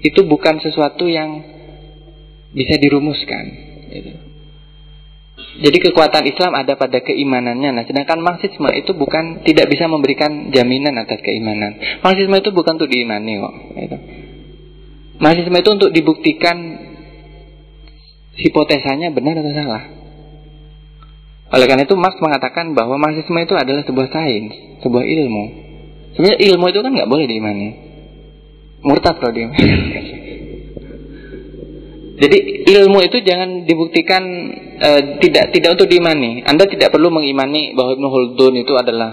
itu bukan sesuatu yang bisa dirumuskan. Gitu. Jadi kekuatan Islam ada pada keimanannya. Nah, sedangkan Marxisme itu bukan tidak bisa memberikan jaminan atas keimanan. Marxisme itu bukan untuk diimani kok. Gitu. Marxisme itu untuk dibuktikan hipotesanya benar atau salah. Oleh karena itu Marx mengatakan bahwa marxisme itu adalah sebuah sains, sebuah ilmu. Sebenarnya ilmu itu kan nggak boleh diimani. Murtad kalau dia. [LAUGHS] Jadi ilmu itu jangan dibuktikan uh, tidak tidak untuk diimani. Anda tidak perlu mengimani bahwa Ibnu Khaldun itu adalah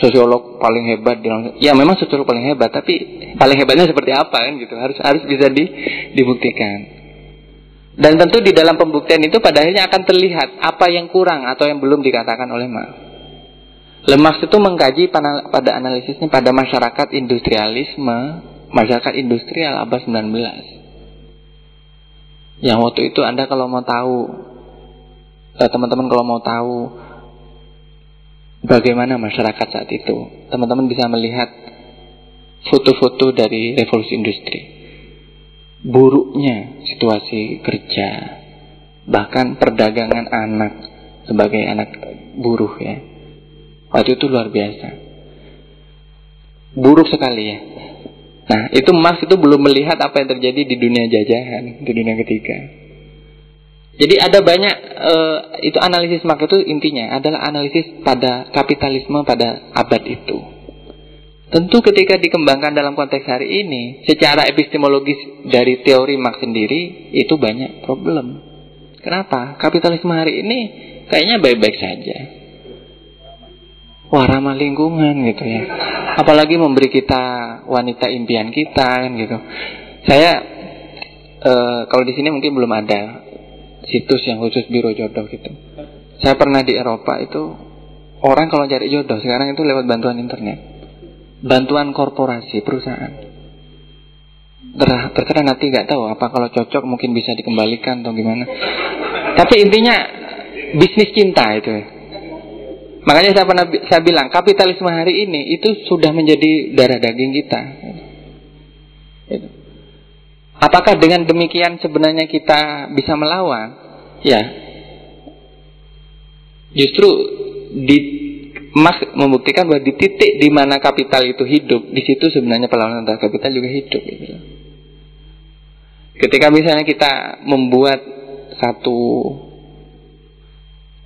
sosiolog paling hebat Ya memang sosiolog paling hebat, tapi paling hebatnya seperti apa kan gitu. Harus harus bisa di, dibuktikan. Dan tentu di dalam pembuktian itu pada akhirnya akan terlihat apa yang kurang atau yang belum dikatakan oleh Marx. Lemas itu mengkaji pada analisisnya pada masyarakat industrialisme, masyarakat industrial abad 19. Yang waktu itu Anda kalau mau tahu, eh, teman-teman kalau mau tahu bagaimana masyarakat saat itu, teman-teman bisa melihat foto-foto dari revolusi industri buruknya situasi kerja, bahkan perdagangan anak sebagai anak buruh ya. Waktu itu luar biasa. Buruk sekali ya. Nah, itu Marx itu belum melihat apa yang terjadi di dunia jajahan, di dunia ketiga. Jadi ada banyak uh, itu analisis Marx itu intinya adalah analisis pada kapitalisme pada abad itu. Tentu ketika dikembangkan dalam konteks hari ini, secara epistemologis dari teori Marx sendiri itu banyak problem. Kenapa? Kapitalisme hari ini kayaknya baik-baik saja. Wah ramah lingkungan gitu ya. Apalagi memberi kita wanita impian kita kan gitu. Saya e, kalau di sini mungkin belum ada situs yang khusus biro jodoh gitu. Saya pernah di Eropa itu orang kalau cari jodoh sekarang itu lewat bantuan internet bantuan korporasi perusahaan. Terkadang nanti nggak tahu apa kalau cocok mungkin bisa dikembalikan atau gimana. Tapi intinya bisnis cinta itu. Makanya saya pernah saya bilang kapitalisme hari ini itu sudah menjadi darah daging kita. Apakah dengan demikian sebenarnya kita bisa melawan? Ya. Justru di Mas membuktikan bahwa di titik di mana kapital itu hidup, di situ sebenarnya perlawanan antar kapital juga hidup. Gitu. Ketika misalnya kita membuat satu,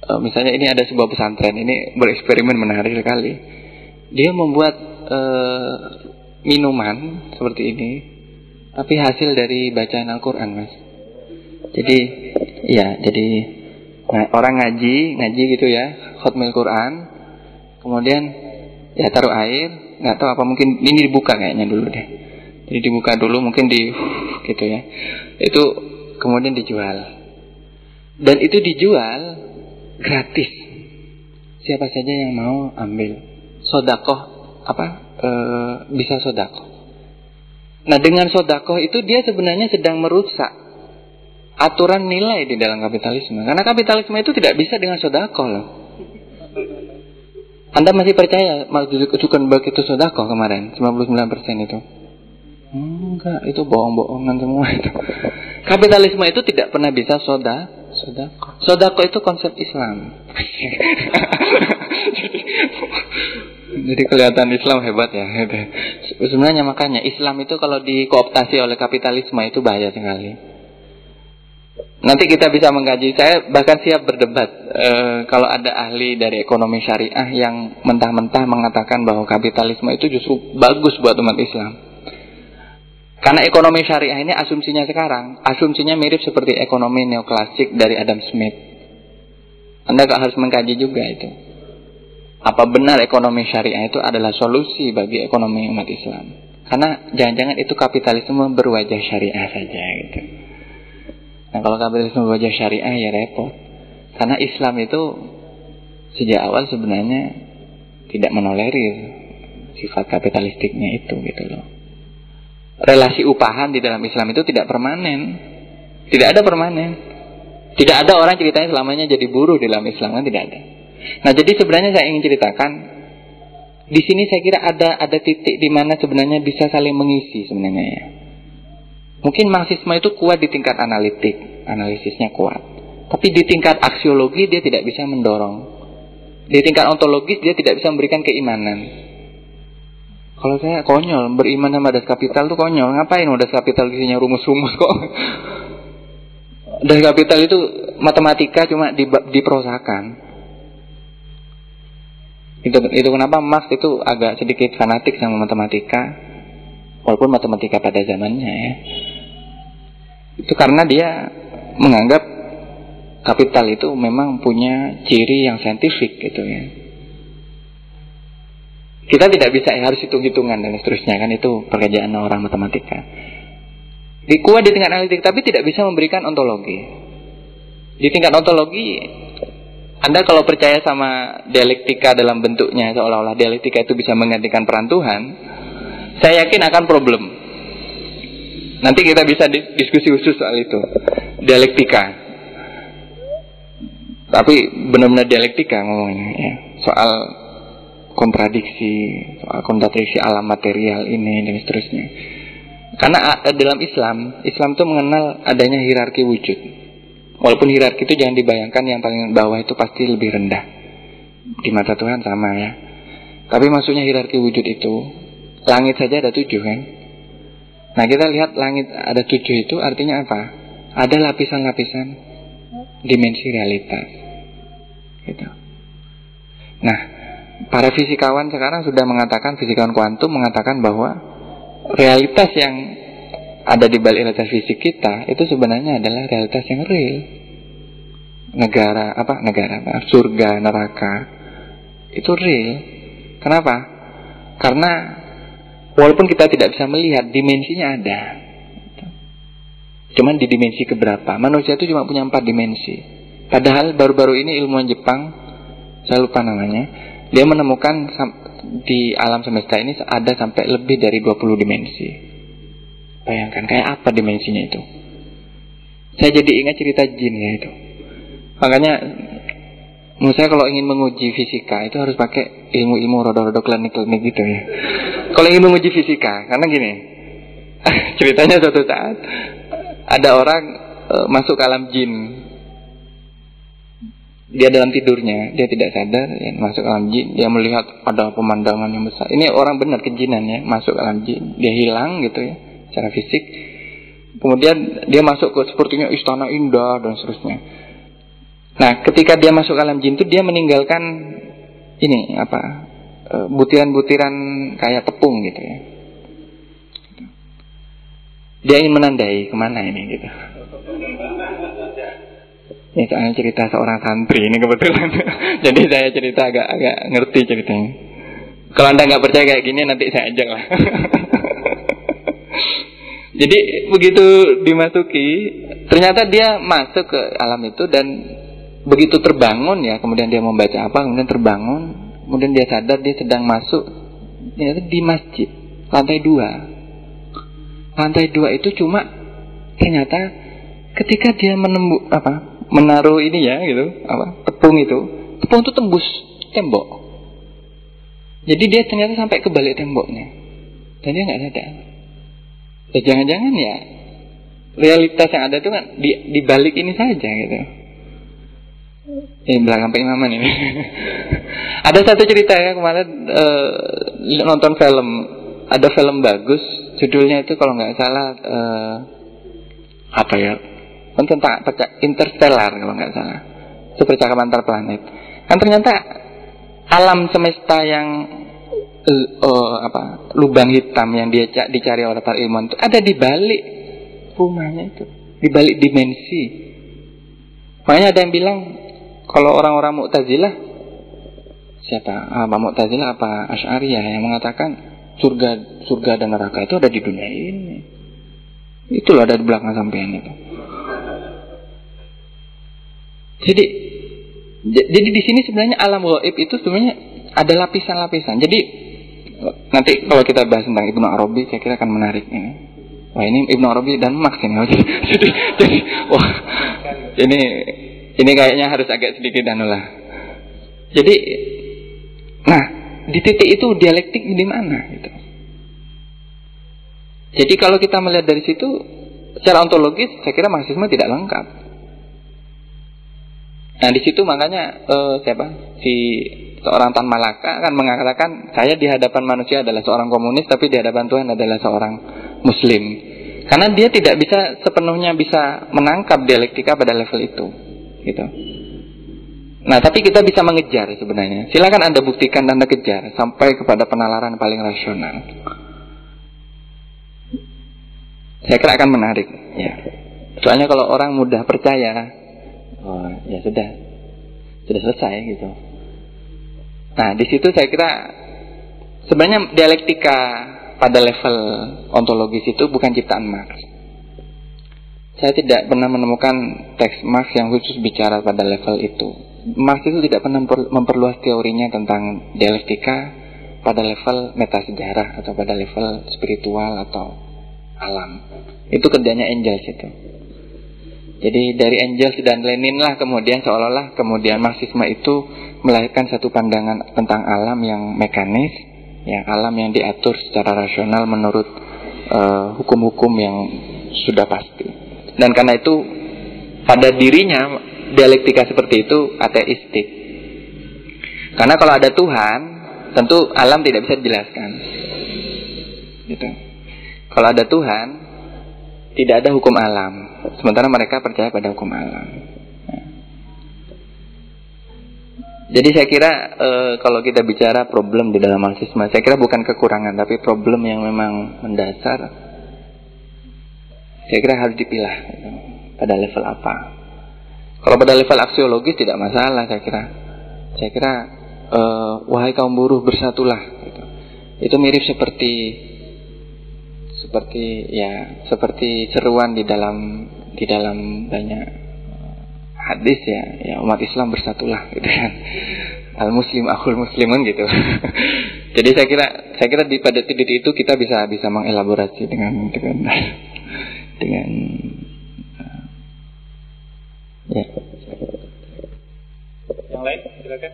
uh, misalnya ini ada sebuah pesantren, ini bereksperimen menarik sekali. Dia membuat uh, minuman seperti ini, tapi hasil dari bacaan Al-Quran, mas. Jadi, ya, jadi nah, orang ngaji, ngaji gitu ya, khutmil Quran, Kemudian ya taruh air, nggak tahu apa mungkin ini dibuka kayaknya dulu deh. Jadi dibuka dulu mungkin di [LAUGHS] gitu ya. Itu kemudian dijual. Dan itu dijual gratis. Siapa saja yang mau ambil. Sodakoh apa e, bisa sodakoh. Nah dengan sodakoh itu dia sebenarnya sedang merusak aturan nilai di dalam kapitalisme. Karena kapitalisme itu tidak bisa dengan sodakoh loh. Anda masih percaya Mark Zuckerberg itu sodako kemarin 99% itu? Enggak, itu bohong-bohongan semua itu. [LAUGHS] Kapitalisme itu tidak pernah bisa soda, sodako. Sodako itu konsep Islam. [LAUGHS] Jadi kelihatan Islam hebat ya. Sebenarnya makanya Islam itu kalau dikooptasi oleh kapitalisme itu bahaya sekali. Nanti kita bisa mengkaji. Saya bahkan siap berdebat e, kalau ada ahli dari ekonomi syariah yang mentah-mentah mengatakan bahwa kapitalisme itu justru bagus buat umat Islam. Karena ekonomi syariah ini asumsinya sekarang, asumsinya mirip seperti ekonomi neoklasik dari Adam Smith. Anda gak harus mengkaji juga itu. Apa benar ekonomi syariah itu adalah solusi bagi ekonomi umat Islam? Karena jangan-jangan itu kapitalisme berwajah syariah saja gitu. Nah kalau kapitalisme wajah syariah ya repot. Karena Islam itu sejak awal sebenarnya tidak menolerir sifat kapitalistiknya itu gitu loh. Relasi upahan di dalam Islam itu tidak permanen. Tidak ada permanen. Tidak ada orang ceritanya selamanya jadi buruh di dalam Islam kan tidak ada. Nah jadi sebenarnya saya ingin ceritakan di sini saya kira ada ada titik di mana sebenarnya bisa saling mengisi sebenarnya ya. Mungkin Marxisme itu kuat di tingkat analitik, analisisnya kuat. Tapi di tingkat aksiologi dia tidak bisa mendorong. Di tingkat ontologis dia tidak bisa memberikan keimanan. Kalau saya konyol, beriman sama das kapital tuh konyol. Ngapain das kapital isinya rumus-rumus kok? [LAUGHS] Das kapital itu matematika cuma diprosakan. Itu, itu kenapa Marx itu agak sedikit fanatik sama matematika, walaupun matematika pada zamannya ya. Itu karena dia menganggap kapital itu memang punya ciri yang saintifik gitu ya. Kita tidak bisa ya, harus hitung-hitungan dan seterusnya kan itu pekerjaan orang matematika. Di kuat di tingkat analitik tapi tidak bisa memberikan ontologi. Di tingkat ontologi anda kalau percaya sama dialektika dalam bentuknya seolah-olah dialektika itu bisa menggantikan peran Tuhan, saya yakin akan problem. Nanti kita bisa diskusi khusus soal itu. Dialektika. Tapi benar-benar dialektika ngomongnya ya. Soal kontradiksi, soal kontradiksi alam material ini dan seterusnya. Karena dalam Islam, Islam itu mengenal adanya hierarki wujud. Walaupun hierarki itu jangan dibayangkan yang paling bawah itu pasti lebih rendah. Di mata Tuhan sama ya. Tapi maksudnya hierarki wujud itu, langit saja ada tujuh kan. Nah kita lihat langit ada tujuh itu artinya apa? Ada lapisan-lapisan dimensi realitas. Gitu. Nah, para fisikawan sekarang sudah mengatakan, fisikawan kuantum mengatakan bahwa realitas yang ada di balik realitas fisik kita itu sebenarnya adalah realitas yang real. Negara apa? Negara apa? Surga, neraka itu real. Kenapa? Karena walaupun kita tidak bisa melihat dimensinya ada. Cuman di dimensi keberapa? Manusia itu cuma punya empat dimensi. Padahal baru-baru ini ilmuwan Jepang, saya lupa namanya, dia menemukan di alam semesta ini ada sampai lebih dari 20 dimensi. Bayangkan kayak apa dimensinya itu. Saya jadi ingat cerita jin ya itu. Makanya menurut saya kalau ingin menguji fisika itu harus pakai ilmu-ilmu rodo-rodo klinik-klinik gitu ya. Kalau ingin menguji fisika, karena gini, [LAUGHS] ceritanya suatu saat ada orang e, masuk ke alam jin. Dia dalam tidurnya, dia tidak sadar, ya, masuk alam jin, dia melihat ada pemandangan yang besar. Ini orang benar kejinan ya, masuk alam jin, dia hilang gitu ya secara fisik. Kemudian dia masuk ke sepertinya istana indah dan seterusnya. Nah, ketika dia masuk alam jin itu dia meninggalkan ini apa e, butiran-butiran kayak tepung gitu ya. Dia ingin menandai ke mana ini gitu. Ini soalnya cerita seorang santri ini kebetulan. [LAUGHS] Jadi saya cerita agak agak ngerti ceritanya. Kalau anda nggak percaya kayak gini nanti saya ajak lah. [LAUGHS] Jadi begitu dimasuki, ternyata dia masuk ke alam itu dan begitu terbangun ya, kemudian dia membaca apa, kemudian terbangun, kemudian dia sadar dia sedang masuk ternyata di masjid lantai dua. Lantai dua itu cuma ternyata ketika dia menembuk apa menaruh ini ya gitu apa tepung itu tepung itu tembus tembok. Jadi dia ternyata sampai ke balik temboknya dan dia nggak sadar. Ya jangan-jangan ya realitas yang ada itu kan di, di balik ini saja gitu. Ini belakang Pak Imaman ini. [LAUGHS] ada satu cerita ya kemarin uh, nonton film, ada film bagus, judulnya itu kalau nggak salah uh, apa ya? Tentang interstellar kalau nggak salah. Itu percakapan antar planet. Kan ternyata alam semesta yang uh, apa lubang hitam yang dia dicari oleh para ilmuwan itu ada di balik rumahnya itu, di balik dimensi. Makanya ada yang bilang kalau orang-orang Mu'tazilah siapa? Apa Mu'tazilah apa Asy'ariyah yang mengatakan surga surga dan neraka itu ada di dunia ini. Itulah ada di belakang sampean itu. Jadi jadi di sini sebenarnya alam gaib itu sebenarnya ada lapisan-lapisan. Jadi nanti kalau kita bahas tentang Ibnu Arabi saya kira akan menarik ini. Wah ini Ibnu Arabi dan Max ini. [LAUGHS] jadi, jadi wah ini ini kayaknya harus agak sedikit anu lah. Jadi nah di titik itu dialektik di mana gitu. Jadi kalau kita melihat dari situ secara ontologis saya kira marxisme tidak lengkap. Nah di situ makanya uh, siapa si seorang Tan Malaka kan mengatakan saya di hadapan manusia adalah seorang komunis tapi di hadapan Tuhan adalah seorang muslim. Karena dia tidak bisa sepenuhnya bisa menangkap dialektika pada level itu. Gitu. Nah, tapi kita bisa mengejar sebenarnya. Silakan Anda buktikan dan Anda kejar sampai kepada penalaran paling rasional. Saya kira akan menarik, ya. Soalnya kalau orang mudah percaya, oh, ya sudah, sudah selesai gitu. Nah, di situ saya kira sebenarnya dialektika pada level ontologis itu bukan ciptaan Marx. Saya tidak pernah menemukan teks Marx yang khusus bicara pada level itu. Marx itu tidak pernah memperluas teorinya tentang dialektika pada level meta sejarah atau pada level spiritual atau alam. Itu kerjanya Engels itu. Jadi dari Engels dan Lenin lah kemudian seolah-olah kemudian Marxisme itu melahirkan satu pandangan tentang alam yang mekanis, yang alam yang diatur secara rasional menurut eh, hukum-hukum uh, yang sudah pasti. Dan karena itu pada dirinya dialektika seperti itu ateistik. Karena kalau ada Tuhan, tentu alam tidak bisa dijelaskan. Gitu. Kalau ada Tuhan, tidak ada hukum alam. Sementara mereka percaya pada hukum alam. Jadi saya kira e, kalau kita bicara problem di dalam marxisme, saya kira bukan kekurangan, tapi problem yang memang mendasar. Saya kira harus dipilah gitu, pada level apa. Kalau pada level aksiologis tidak masalah, saya kira. Saya kira e, wahai kaum buruh bersatulah. Gitu. Itu mirip seperti seperti ya seperti seruan di dalam di dalam banyak hadis ya ya umat Islam bersatulah gitu kan al muslim akhul muslimun gitu [LAUGHS] jadi saya kira saya kira di pada titik itu kita bisa bisa mengelaborasi dengan dengan dengan uh, ya yang lain silakan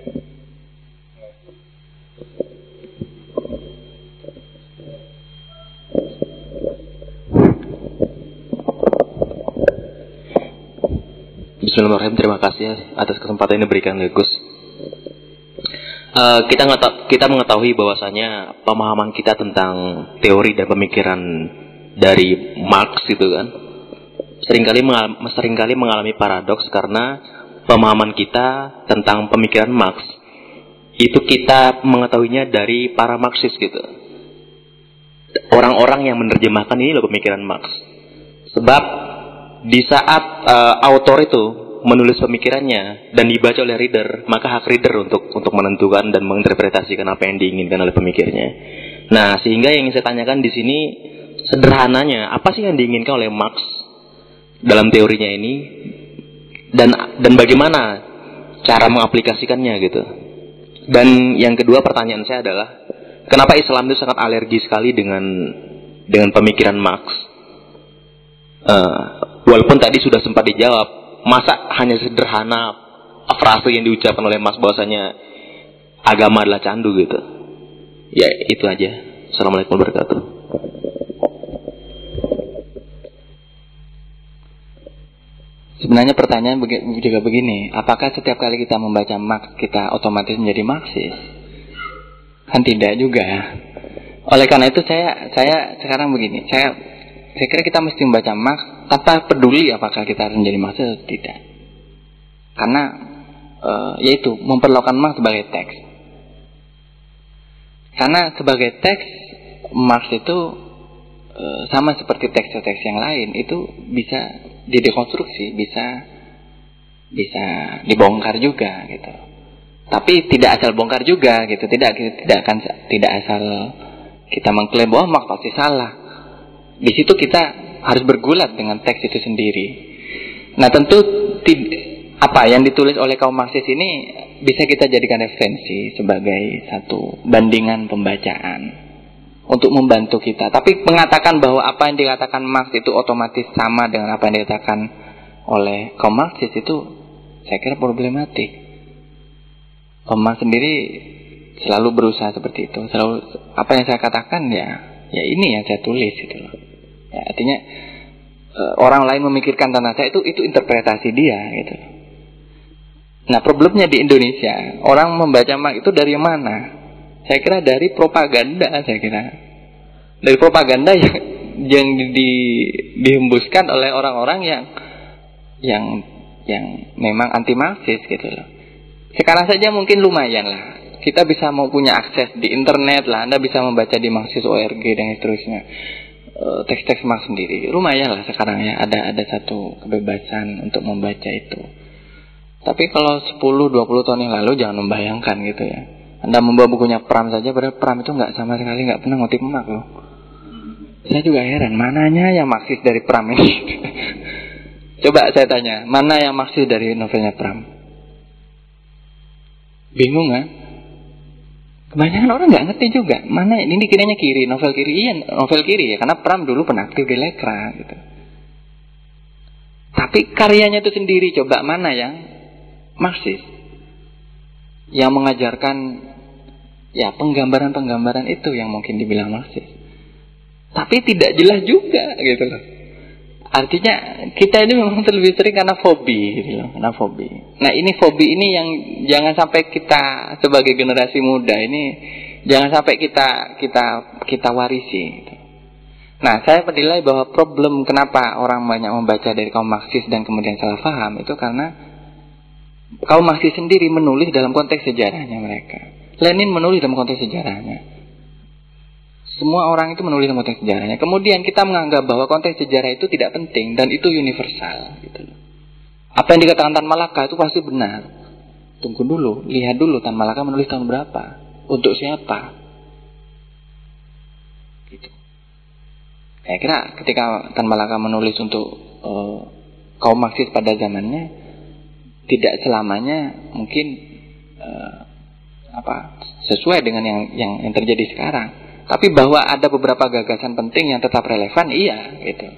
Bismillahirrahmanirrahim. Terima kasih atas kesempatan ini diberikan oleh Gus. Uh, kita kita mengetahui bahwasanya pemahaman kita tentang teori dan pemikiran dari Marx itu kan sering kali mengalami, sering kali mengalami paradoks karena pemahaman kita tentang pemikiran Marx itu kita mengetahuinya dari para Marxis gitu. Orang-orang yang menerjemahkan ini loh pemikiran Marx. Sebab di saat uh, autor itu menulis pemikirannya dan dibaca oleh reader, maka hak reader untuk untuk menentukan dan menginterpretasikan apa yang diinginkan oleh pemikirnya. Nah, sehingga yang saya tanyakan di sini sederhananya, apa sih yang diinginkan oleh Marx dalam teorinya ini dan dan bagaimana cara mengaplikasikannya gitu. Dan yang kedua pertanyaan saya adalah kenapa Islam itu sangat alergi sekali dengan dengan pemikiran Marx? Uh, Walaupun tadi sudah sempat dijawab, masa hanya sederhana frase yang diucapkan oleh Mas bahwasanya agama adalah candu gitu. Ya itu aja. Assalamualaikum warahmatullahi wabarakatuh. Sebenarnya pertanyaan juga begini, apakah setiap kali kita membaca Marx kita otomatis menjadi Marxis? Kan tidak juga. Oleh karena itu saya saya sekarang begini, saya saya kira kita mesti membaca Marx tanpa peduli apakah kita menjadi Marx atau tidak. Karena e, yaitu memperlakukan Marx sebagai teks. Karena sebagai teks Marx itu e, sama seperti teks-teks yang lain itu bisa didekonstruksi, bisa bisa dibongkar juga gitu. Tapi tidak asal bongkar juga gitu, tidak tidak akan tidak asal kita mengklaim bahwa Marx pasti salah di situ kita harus bergulat dengan teks itu sendiri. Nah tentu apa yang ditulis oleh kaum Marxis ini bisa kita jadikan referensi sebagai satu bandingan pembacaan untuk membantu kita. Tapi mengatakan bahwa apa yang dikatakan Marx itu otomatis sama dengan apa yang dikatakan oleh kaum Marxis itu saya kira problematik. Kaum Marx sendiri selalu berusaha seperti itu. Selalu apa yang saya katakan ya ya ini yang saya tulis itu. Ya, artinya e, orang lain memikirkan tentang saya itu itu interpretasi dia gitu. Nah problemnya di Indonesia orang membaca mak itu dari mana? Saya kira dari propaganda saya kira dari propaganda [LAUGHS] yang yang di, dihembuskan oleh orang-orang yang yang yang memang anti Marxis gitu loh. Sekarang saja mungkin lumayan lah. Kita bisa mau punya akses di internet lah. Anda bisa membaca di Marxis ORG dan seterusnya. Eh, teks-teks Marx sendiri lumayan lah sekarang ya ada ada satu kebebasan untuk membaca itu tapi kalau 10-20 tahun yang lalu jangan membayangkan gitu ya anda membawa bukunya Pram saja padahal Pram itu nggak sama sekali nggak pernah ngutip Marx loh saya juga heran mananya yang Marxis dari Pram ini [LAUGHS] Coba saya tanya, mana yang maksud dari novelnya Pram? Bingung kan? Kebanyakan orang nggak ngerti juga mana ini kiranya kiri, novel kiri iya novel kiri ya karena Pram dulu pernah aktif di Lekra gitu. Tapi karyanya itu sendiri coba mana yang Marxis yang mengajarkan ya penggambaran-penggambaran itu yang mungkin dibilang Marxis. Tapi tidak jelas juga gitu loh. Artinya kita ini memang terlebih sering karena fobi, gitu loh, karena fobi. Nah ini fobi ini yang jangan sampai kita sebagai generasi muda ini jangan sampai kita kita kita warisi. Gitu. Nah saya menilai bahwa problem kenapa orang banyak membaca dari kaum Marxis dan kemudian salah paham itu karena kaum Marxis sendiri menulis dalam konteks sejarahnya mereka. Lenin menulis dalam konteks sejarahnya. Semua orang itu menulis konteks sejarahnya. Kemudian kita menganggap bahwa konteks sejarah itu tidak penting dan itu universal. Gitu. Apa yang dikatakan Tan Malaka itu pasti benar. Tunggu dulu, lihat dulu Tan Malaka menulis tahun berapa, untuk siapa. Gitu. Saya kira ketika Tan Malaka menulis untuk uh, kaum Marxis pada zamannya, tidak selamanya mungkin uh, apa sesuai dengan yang yang, yang terjadi sekarang. Tapi bahwa ada beberapa gagasan penting yang tetap relevan, iya gitu.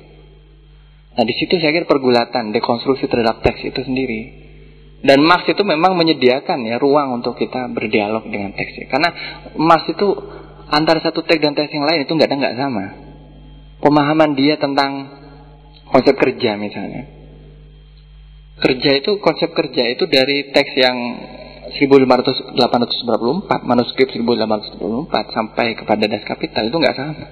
Nah di situ saya kira pergulatan, dekonstruksi terhadap teks itu sendiri. Dan Marx itu memang menyediakan ya ruang untuk kita berdialog dengan teksnya. Karena Marx itu antara satu teks dan teks yang lain itu nggak ada nggak sama. Pemahaman dia tentang konsep kerja misalnya. Kerja itu konsep kerja itu dari teks yang 1894 manuskrip 1894 sampai kepada das kapital itu nggak sama.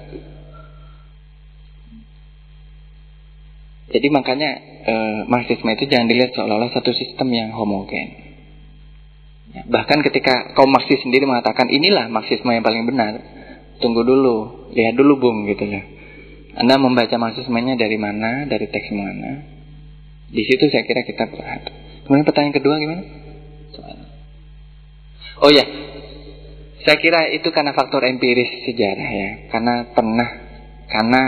Jadi makanya e, marxisme itu jangan dilihat seolah-olah satu sistem yang homogen. Ya, bahkan ketika kaum marxis sendiri mengatakan inilah marxisme yang paling benar, tunggu dulu, lihat dulu bung gitu ya. Anda membaca marxismenya dari mana, dari teks mana. Di situ saya kira kita berat. Kemudian pertanyaan kedua gimana? Oh ya, saya kira itu karena faktor empiris sejarah ya, karena pernah, karena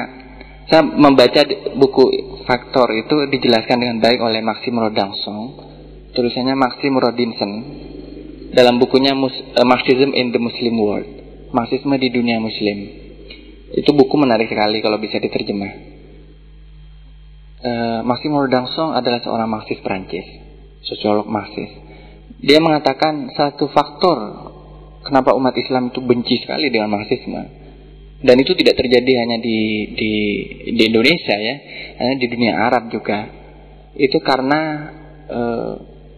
saya membaca buku faktor itu dijelaskan dengan baik oleh Maxim Rodangsong, tulisannya Maxim Rodinson dalam bukunya eh, Marxism in the Muslim World, Marxisme di dunia Muslim. Itu buku menarik sekali kalau bisa diterjemah. Uh, Maxim Rodangsong adalah seorang Marxis Prancis, sosiolog Marxis dia mengatakan satu faktor kenapa umat Islam itu benci sekali dengan Marxisme dan itu tidak terjadi hanya di di di Indonesia ya, hanya di dunia Arab juga. Itu karena e,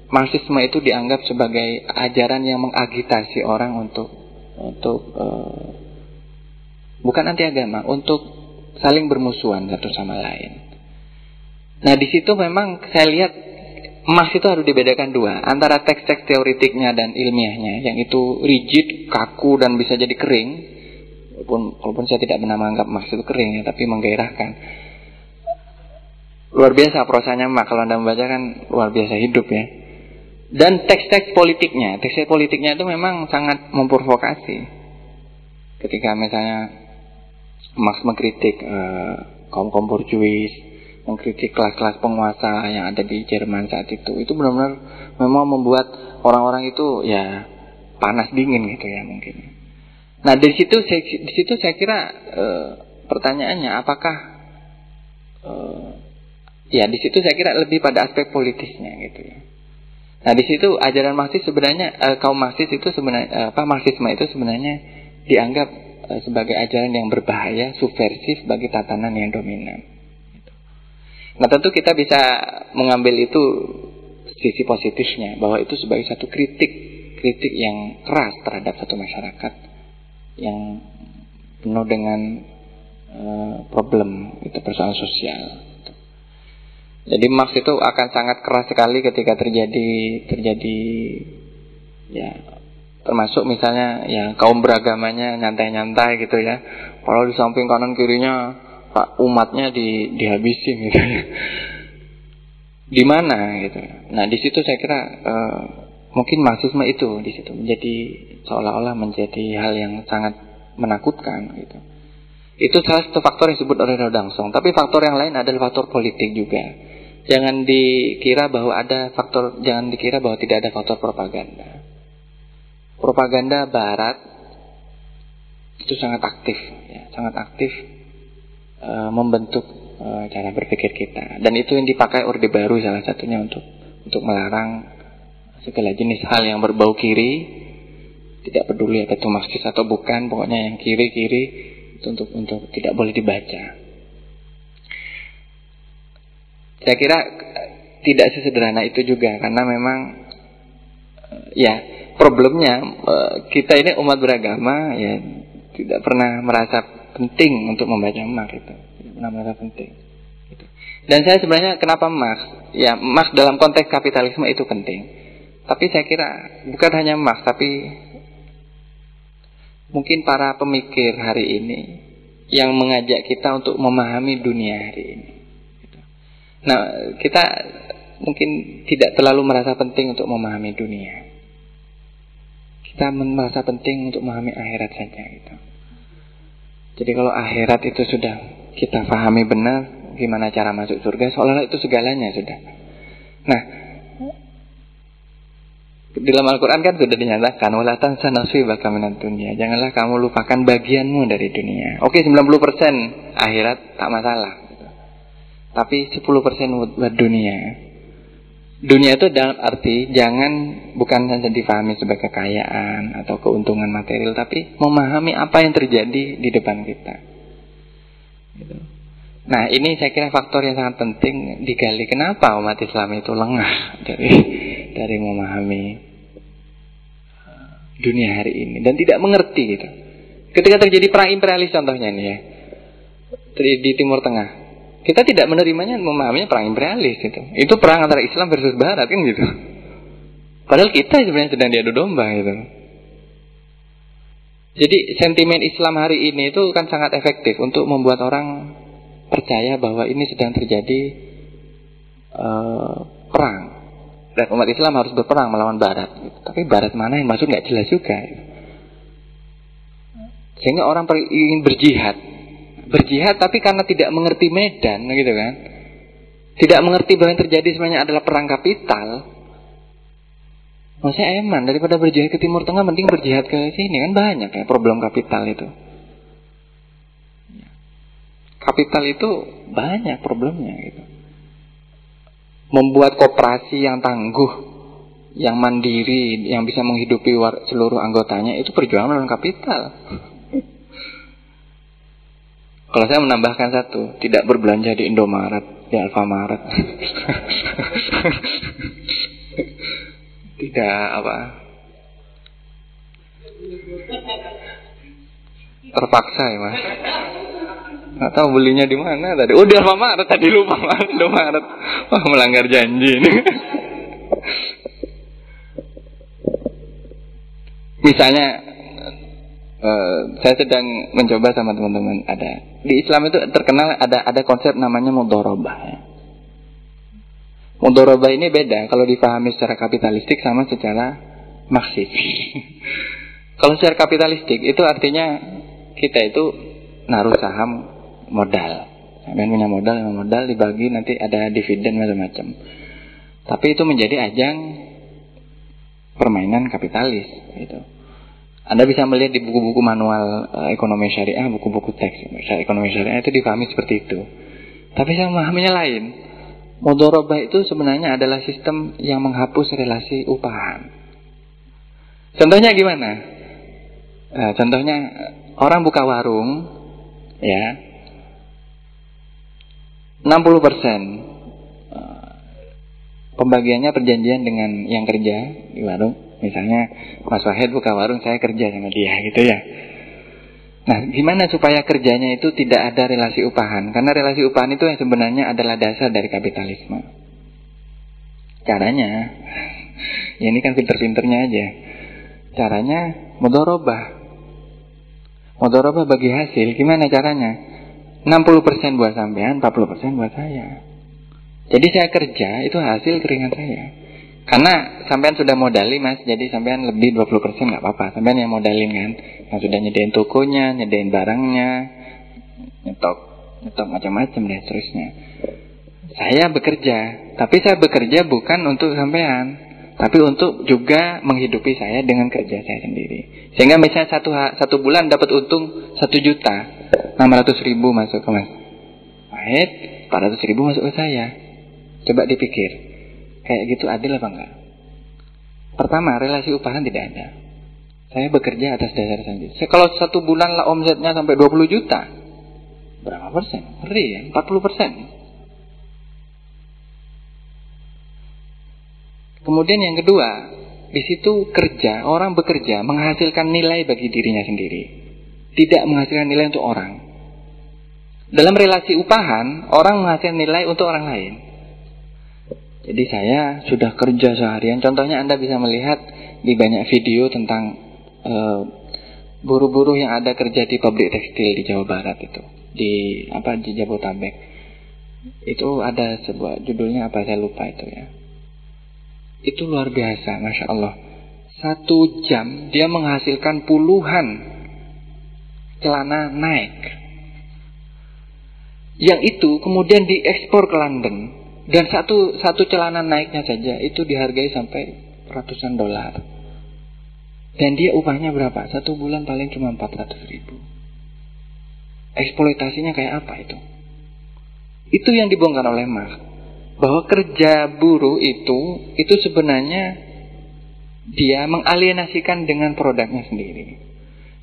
Marxisme itu dianggap sebagai ajaran yang mengagitasi orang untuk untuk e, bukan anti agama, untuk saling bermusuhan satu sama lain. Nah di situ memang saya lihat emas itu harus dibedakan dua antara teks-teks teoritiknya dan ilmiahnya yang itu rigid, kaku dan bisa jadi kering. Walaupun walaupun saya tidak pernah menganggap emas itu kering ya, tapi menggairahkan. Luar biasa prosanya emas kalau Anda membaca kan luar biasa hidup ya. Dan teks-teks politiknya, teks-teks politiknya itu memang sangat memprovokasi. Ketika misalnya Marx mengkritik uh, kaum kaum borjuis, mengkritik kelas-kelas penguasa yang ada di Jerman saat itu itu benar-benar memang membuat orang-orang itu ya panas dingin gitu ya mungkin. Nah dari situ saya, di situ saya kira e, pertanyaannya apakah e, ya di situ saya kira lebih pada aspek politisnya gitu ya. Nah di situ ajaran Marxis sebenarnya e, kaum Marxis itu sebenarnya apa Marxisme itu sebenarnya dianggap sebagai ajaran yang berbahaya, subversif bagi tatanan yang dominan. Nah tentu kita bisa mengambil itu sisi positifnya bahwa itu sebagai satu kritik kritik yang keras terhadap satu masyarakat yang penuh dengan uh, problem itu persoalan sosial. Jadi Marx itu akan sangat keras sekali ketika terjadi terjadi ya termasuk misalnya ya kaum beragamanya nyantai-nyantai gitu ya. Kalau di samping kanan kirinya pak umatnya di dihabisin gitu. Di mana gitu. Nah, di situ saya kira uh, mungkin marxisme itu di situ menjadi seolah-olah menjadi hal yang sangat menakutkan gitu. Itu salah satu faktor yang disebut oleh Rodangsong. Tapi faktor yang lain adalah faktor politik juga. Jangan dikira bahwa ada faktor, jangan dikira bahwa tidak ada faktor propaganda. Propaganda Barat itu sangat aktif, ya, sangat aktif e, membentuk e, cara berpikir kita. Dan itu yang dipakai Orde Baru salah satunya untuk untuk melarang segala jenis hal yang berbau kiri, tidak peduli apa itu marxis atau bukan, pokoknya yang kiri-kiri itu untuk untuk tidak boleh dibaca. Saya kira eh, tidak sesederhana itu juga karena memang eh, ya problemnya eh, kita ini umat beragama ya tidak pernah merasa penting untuk membaca Marx itu merasa penting gitu. dan saya sebenarnya kenapa Marx ya Marx dalam konteks kapitalisme itu penting tapi saya kira bukan hanya Marx tapi mungkin para pemikir hari ini yang mengajak kita untuk memahami dunia hari ini Nah, kita mungkin tidak terlalu merasa penting untuk memahami dunia. Kita merasa penting untuk memahami akhirat saja gitu. Jadi kalau akhirat itu sudah kita pahami benar gimana cara masuk surga, seolah-olah itu segalanya sudah. Nah, dalam Al-Quran kan sudah dinyatakan Walatan sanaswi bakaminan dunia Janganlah kamu lupakan bagianmu dari dunia Oke 90% akhirat tak masalah tapi 10% buat dunia. Dunia itu dalam arti jangan bukan saja difahami sebagai kekayaan atau keuntungan material, tapi memahami apa yang terjadi di depan kita. Gitu. Nah ini saya kira faktor yang sangat penting digali. Kenapa umat Islam itu lengah [LAUGHS] dari dari memahami uh, dunia hari ini dan tidak mengerti gitu. Ketika terjadi perang imperialis contohnya nih ya di, di Timur Tengah, kita tidak menerimanya, memahaminya perang imperialis itu. Itu perang antara Islam versus Barat kan gitu. Padahal kita sebenarnya sedang diadu domba gitu. Jadi sentimen Islam hari ini itu kan sangat efektif untuk membuat orang percaya bahwa ini sedang terjadi uh, perang dan umat Islam harus berperang melawan Barat. Gitu. Tapi Barat mana yang masuk nggak jelas juga. Gitu. Sehingga orang ingin berjihad berjihad tapi karena tidak mengerti medan gitu kan tidak mengerti bahwa yang terjadi sebenarnya adalah perang kapital Maksudnya eman daripada berjihad ke Timur Tengah mending berjihad ke sini kan banyak ya problem kapital itu. Kapital itu banyak problemnya gitu. Membuat koperasi yang tangguh, yang mandiri, yang bisa menghidupi seluruh anggotanya itu perjuangan melawan kapital. Kalau saya menambahkan satu, tidak berbelanja di Indomaret, di Alfamaret. [LAUGHS] tidak apa? Terpaksa ya mas. Nggak tahu belinya di mana tadi. Oh di Alfamaret tadi lupa mas Indomaret. Wah melanggar janji ini. [LAUGHS] Misalnya Uh, saya sedang mencoba sama teman-teman ada di Islam itu terkenal ada ada konsep namanya mudorobah ya. Mudorobah ini beda kalau dipahami secara kapitalistik sama secara marxis. [LAUGHS] kalau secara kapitalistik itu artinya kita itu naruh saham modal. Sampai punya modal, modal dibagi nanti ada dividen macam-macam. Tapi itu menjadi ajang permainan kapitalis gitu. Anda bisa melihat di buku-buku manual uh, ekonomi syariah, buku-buku teks ekonomi syariah itu difahami seperti itu. Tapi saya memahaminya lain. Mudorobah itu sebenarnya adalah sistem yang menghapus relasi upahan. Contohnya gimana? Nah, contohnya orang buka warung, ya, 60 persen eh, pembagiannya perjanjian dengan yang kerja di warung Misalnya Mas Wahid buka warung, saya kerja sama dia gitu ya. Nah, gimana supaya kerjanya itu tidak ada relasi upahan? Karena relasi upahan itu yang sebenarnya adalah dasar dari kapitalisme. Caranya, ya ini kan pinter-pinternya aja. Caranya mudorobah. Mudorobah bagi hasil, gimana caranya? 60% buat sampean, 40% buat saya. Jadi saya kerja, itu hasil keringat saya. Karena sampean sudah modali mas, jadi sampean lebih 20% nggak apa-apa. Sampean yang modalin kan, yang sudah nyedain tokonya, nyedain barangnya, nyetok, nyetok macam-macam deh terusnya. Saya bekerja, tapi saya bekerja bukan untuk sampean, tapi untuk juga menghidupi saya dengan kerja saya sendiri. Sehingga misalnya satu satu bulan dapat untung satu juta, enam ratus ribu masuk ke mas empat ratus ribu masuk ke saya. Coba dipikir, kayak gitu adil apa enggak? Pertama, relasi upahan tidak ada. Saya bekerja atas dasar sendiri. Saya kalau satu bulan lah omsetnya sampai 20 juta, berapa persen? Ngeri ya, 40 persen. Kemudian yang kedua, di situ kerja, orang bekerja menghasilkan nilai bagi dirinya sendiri. Tidak menghasilkan nilai untuk orang. Dalam relasi upahan, orang menghasilkan nilai untuk orang lain. Jadi saya sudah kerja seharian. Contohnya Anda bisa melihat di banyak video tentang uh, buruh-buruh yang ada kerja di pabrik tekstil di Jawa Barat itu, di apa di Jabotabek. Itu ada sebuah judulnya apa saya lupa itu ya. Itu luar biasa, masya Allah. Satu jam dia menghasilkan puluhan celana naik. Yang itu kemudian diekspor ke London dan satu satu celana naiknya saja itu dihargai sampai ratusan dolar. Dan dia upahnya berapa? Satu bulan paling cuma 400 ribu. Eksploitasinya kayak apa itu? Itu yang dibongkar oleh Marx bahwa kerja buruh itu itu sebenarnya dia mengalienasikan dengan produknya sendiri.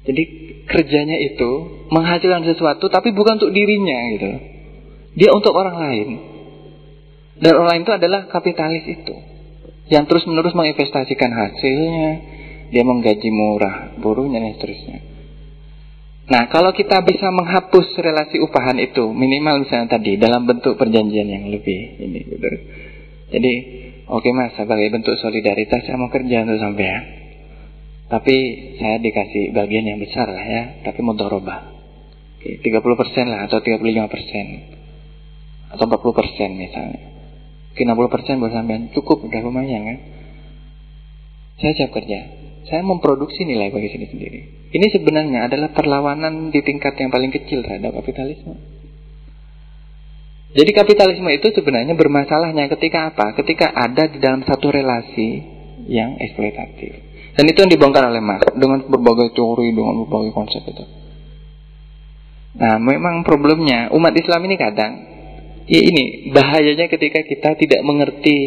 Jadi kerjanya itu menghasilkan sesuatu tapi bukan untuk dirinya gitu. Dia untuk orang lain. Dan orang lain itu adalah kapitalis itu. Yang terus menerus menginvestasikan hasilnya, dia menggaji murah buruhnya dan seterusnya. Nah, kalau kita bisa menghapus relasi upahan itu, minimal misalnya tadi dalam bentuk perjanjian yang lebih ini gitu. Jadi, oke okay, Mas, sebagai bentuk solidaritas saya mau kerja untuk sampean. Tapi saya dikasih bagian yang besar lah ya, tapi mau. Oke, 30% lah atau 35% atau 40% misalnya. Oke, 60% buat sampean cukup udah lumayan kan. Saya siap kerja. Saya memproduksi nilai bagi sini sendiri. Ini sebenarnya adalah perlawanan di tingkat yang paling kecil terhadap kapitalisme. Jadi kapitalisme itu sebenarnya bermasalahnya ketika apa? Ketika ada di dalam satu relasi yang eksploitatif. Dan itu yang dibongkar oleh Marx dengan berbagai teori, dengan berbagai konsep itu. Nah, memang problemnya umat Islam ini kadang ya ini bahayanya ketika kita tidak mengerti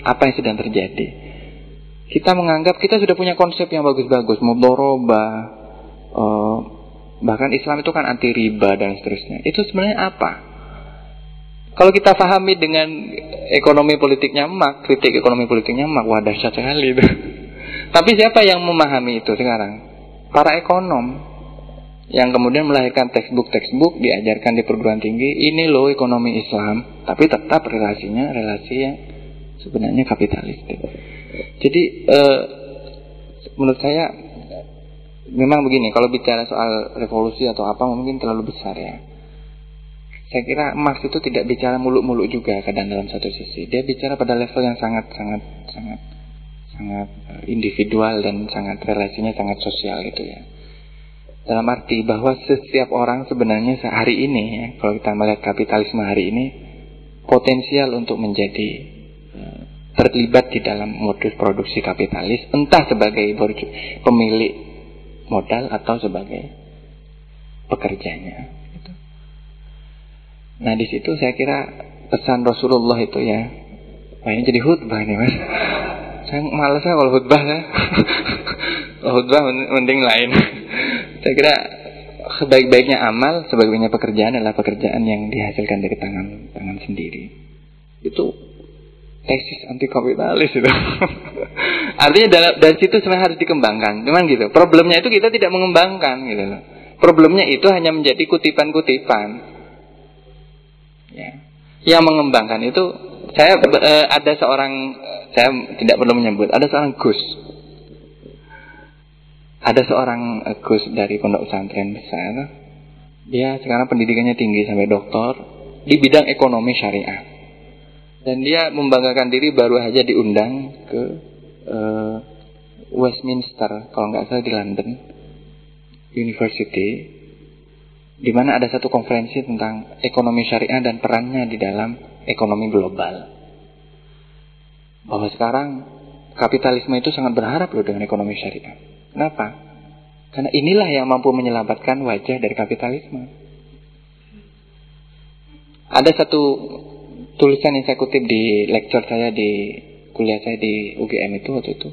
apa yang sedang terjadi. Kita menganggap kita sudah punya konsep yang bagus-bagus, mudoroba, uh, bahkan Islam itu kan anti riba dan seterusnya. Itu sebenarnya apa? Kalau kita pahami dengan ekonomi politiknya mak, kritik ekonomi politiknya mak, wah dahsyat sekali. [LAUGHS] Tapi siapa yang memahami itu sekarang? Para ekonom yang kemudian melahirkan textbook-textbook diajarkan di perguruan tinggi. Ini loh ekonomi Islam, tapi tetap relasinya relasi yang sebenarnya kapitalis. Jadi eh, menurut saya memang begini, kalau bicara soal revolusi atau apa mungkin terlalu besar ya. Saya kira Marx itu tidak bicara muluk-muluk juga kadang dalam satu sisi. Dia bicara pada level yang sangat sangat sangat sangat eh, individual dan sangat relasinya sangat sosial gitu ya. Dalam arti bahwa setiap orang sebenarnya sehari ini ya, kalau kita melihat kapitalisme hari ini potensial untuk menjadi uh, terlibat di dalam modus produksi kapitalis entah sebagai pemilik modal atau sebagai pekerjanya. Gitu. Nah di situ saya kira pesan Rasulullah itu ya, wah ini jadi khutbah nih mas. [LAUGHS] Saya malas kalau khutbah ya. [LAUGHS] khutbah mending lain. Saya kira sebaik-baiknya amal, sebaik-baiknya pekerjaan adalah pekerjaan yang dihasilkan dari tangan tangan sendiri. Itu tesis anti kapitalis itu. [LAUGHS] Artinya dalam dari situ sebenarnya harus dikembangkan. Memang gitu. Problemnya itu kita tidak mengembangkan gitu Problemnya itu hanya menjadi kutipan-kutipan. Ya. Yang mengembangkan itu saya e, ada seorang saya tidak perlu menyebut, ada seorang Gus. Ada seorang e, Gus dari pondok pesantren besar. Dia sekarang pendidikannya tinggi sampai doktor di bidang ekonomi syariah. Dan dia membanggakan diri baru saja diundang ke uh, Westminster, kalau nggak salah di London University, di mana ada satu konferensi tentang ekonomi syariah dan perannya di dalam ekonomi global. Bahwa sekarang kapitalisme itu sangat berharap loh dengan ekonomi syariah. Kenapa? Karena inilah yang mampu menyelamatkan wajah dari kapitalisme. Ada satu tulisan yang saya kutip di lecture saya di kuliah saya di UGM itu waktu itu.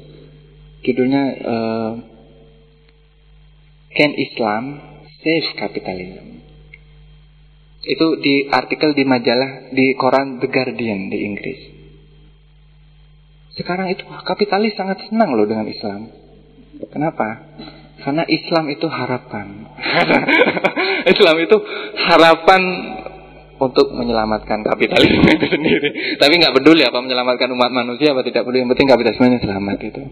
Judulnya uh, Can Islam Save Capitalism? Itu di artikel di majalah di koran The Guardian di Inggris. Sekarang itu kapitalis sangat senang loh dengan Islam. Kenapa? Karena Islam itu harapan. [LAUGHS] Islam itu harapan untuk menyelamatkan kapitalisme itu [LAUGHS] sendiri. Tapi nggak peduli apa menyelamatkan umat manusia apa tidak peduli. Yang penting kapitalisme selamat itu.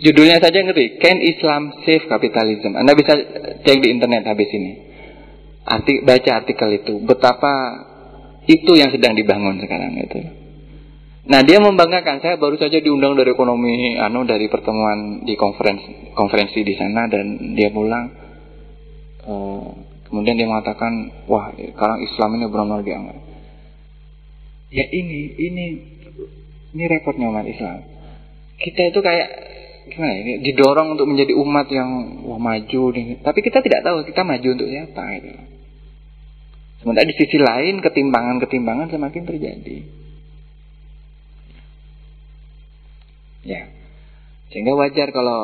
Judulnya saja ngerti, Can Islam Save Capitalism? Anda bisa cek di internet habis ini. Arti, baca artikel itu, betapa itu yang sedang dibangun sekarang itu. Nah dia membanggakan. Saya baru saja diundang dari ekonomi anu dari pertemuan di konferensi konferensi di sana dan dia pulang uh, kemudian dia mengatakan wah sekarang Islam ini benar-benar dianggap ya ini ini ini repotnya umat Islam. Kita itu kayak gimana ini didorong untuk menjadi umat yang wah maju nih. Tapi kita tidak tahu kita maju untuk siapa gitu. sementara di sisi lain ketimbangan-ketimbangan semakin terjadi Ya. Sehingga wajar kalau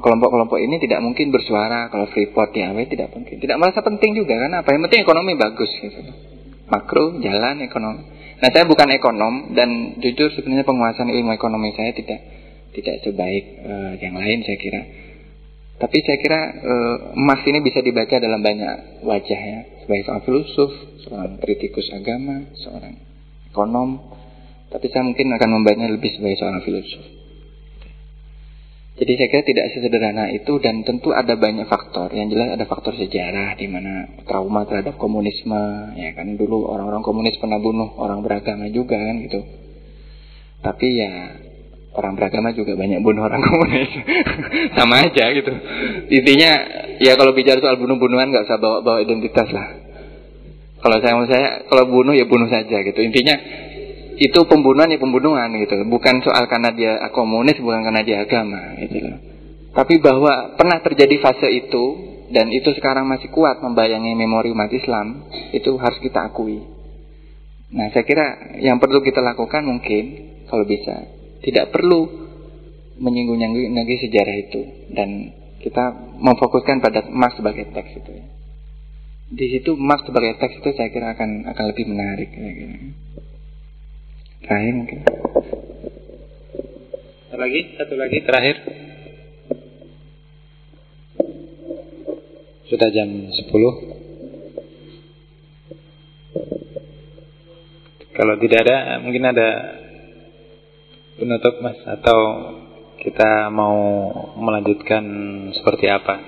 kelompok-kelompok ini tidak mungkin bersuara kalau Freeport diawet tidak mungkin. Tidak merasa penting juga kan apa yang penting ekonomi bagus gitu. Makro jalan ekonomi. Nah saya bukan ekonom dan jujur sebenarnya penguasaan ilmu ekonomi saya tidak tidak sebaik uh, yang lain saya kira. Tapi saya kira uh, emas ini bisa dibaca dalam banyak wajah ya. Sebagai seorang filosof, seorang kritikus agama, seorang ekonom. Tapi saya mungkin akan membacanya lebih sebagai seorang filosof. Jadi saya kira tidak sesederhana itu dan tentu ada banyak faktor. Yang jelas ada faktor sejarah di mana trauma terhadap komunisme, ya kan dulu orang-orang komunis pernah bunuh orang beragama juga kan gitu. Tapi ya orang beragama juga banyak bunuh orang [LAUGHS] komunis, sama aja gitu. Intinya ya kalau bicara soal bunuh-bunuhan nggak usah bawa-bawa identitas lah. Kalau saya mau saya kalau bunuh ya bunuh saja gitu. Intinya itu pembunuhan ya pembunuhan gitu. Bukan soal karena dia komunis bukan karena dia agama gitu loh. Tapi bahwa pernah terjadi fase itu dan itu sekarang masih kuat membayangi memori umat Islam itu harus kita akui. Nah saya kira yang perlu kita lakukan mungkin kalau bisa tidak perlu menyinggung-nyinggung lagi sejarah itu. Dan kita memfokuskan pada Marx sebagai teks itu di situ Marx sebagai teks itu saya kira akan akan lebih menarik gini. Terakhir mungkin. Satu lagi, satu lagi terakhir. Sudah jam 10. Kalau tidak ada, mungkin ada penutup mas atau kita mau melanjutkan seperti apa?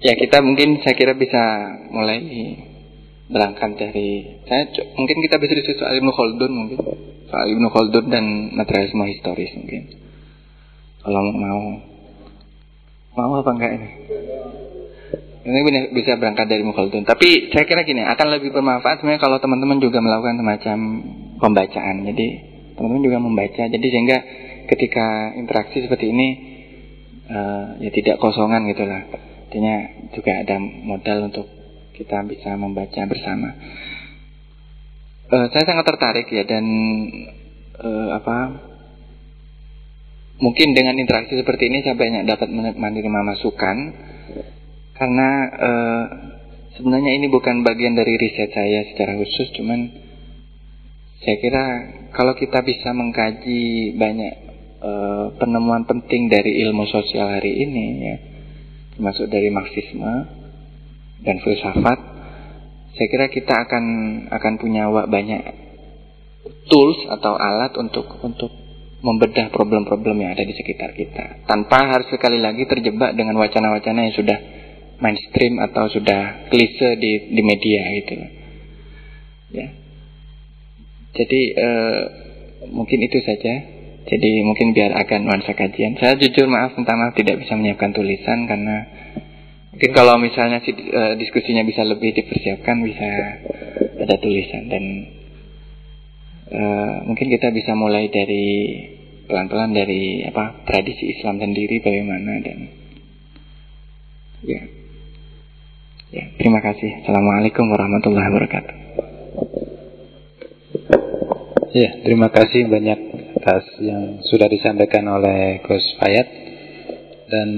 Ya kita mungkin saya kira bisa mulai berangkat dari saya mungkin kita bisa diskusi soal Ibnu Khaldun mungkin. Soal Ibnu Khaldun dan materialisme historis mungkin. Kalau mau mau apa enggak ini? Ini bisa berangkat dari Ibnu tapi saya kira gini akan lebih bermanfaat sebenarnya kalau teman-teman juga melakukan semacam pembacaan. Jadi teman-teman juga membaca. Jadi sehingga ketika interaksi seperti ini uh, ya tidak kosongan gitulah artinya juga ada modal untuk kita bisa membaca bersama. Uh, saya sangat tertarik ya dan uh, apa mungkin dengan interaksi seperti ini saya banyak dapat menerima masukan karena uh, sebenarnya ini bukan bagian dari riset saya secara khusus cuman saya kira kalau kita bisa mengkaji banyak uh, penemuan penting dari ilmu sosial hari ini ya termasuk dari marxisme dan filsafat, saya kira kita akan akan punya banyak tools atau alat untuk untuk membedah problem-problem yang ada di sekitar kita. Tanpa harus sekali lagi terjebak dengan wacana-wacana yang sudah mainstream atau sudah klise di di media gitu ya. Jadi eh, mungkin itu saja. Jadi mungkin biar agak nuansa kajian. Saya jujur maaf minta maaf tidak bisa menyiapkan tulisan karena Mungkin kalau misalnya si, uh, diskusinya bisa lebih dipersiapkan bisa pada tulisan dan uh, mungkin kita bisa mulai dari pelan-pelan dari apa tradisi Islam sendiri bagaimana dan ya. Ya terima kasih. Assalamualaikum warahmatullahi wabarakatuh. Ya terima kasih banyak atas yang sudah disampaikan oleh Gus Fayat dan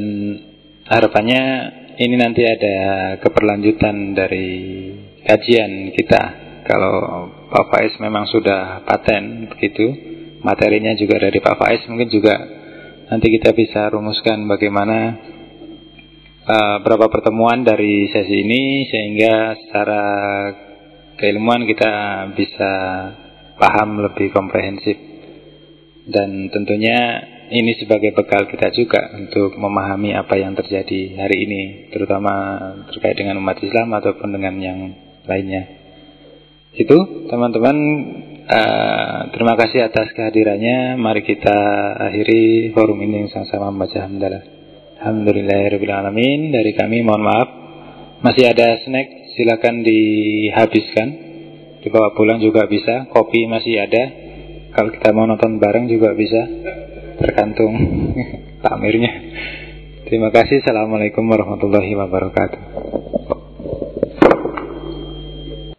harapannya ini nanti ada keberlanjutan dari kajian kita. Kalau Pak Faiz memang sudah paten begitu, materinya juga dari Pak Faiz mungkin juga nanti kita bisa rumuskan bagaimana uh, berapa pertemuan dari sesi ini sehingga secara keilmuan kita bisa paham lebih komprehensif dan tentunya ini sebagai bekal kita juga untuk memahami apa yang terjadi hari ini, terutama terkait dengan umat Islam ataupun dengan yang lainnya. Itu teman-teman, uh, terima kasih atas kehadirannya. Mari kita akhiri forum ini sama-sama membaca hamdalah. Alhamdulillahirobbilalamin. Dari kami mohon maaf. Masih ada snack, silakan dihabiskan. Dibawa pulang juga bisa. Kopi masih ada. Kalau kita mau nonton bareng juga bisa tergantung [LAUGHS] takmirnya. Terima kasih. Assalamualaikum warahmatullahi wabarakatuh.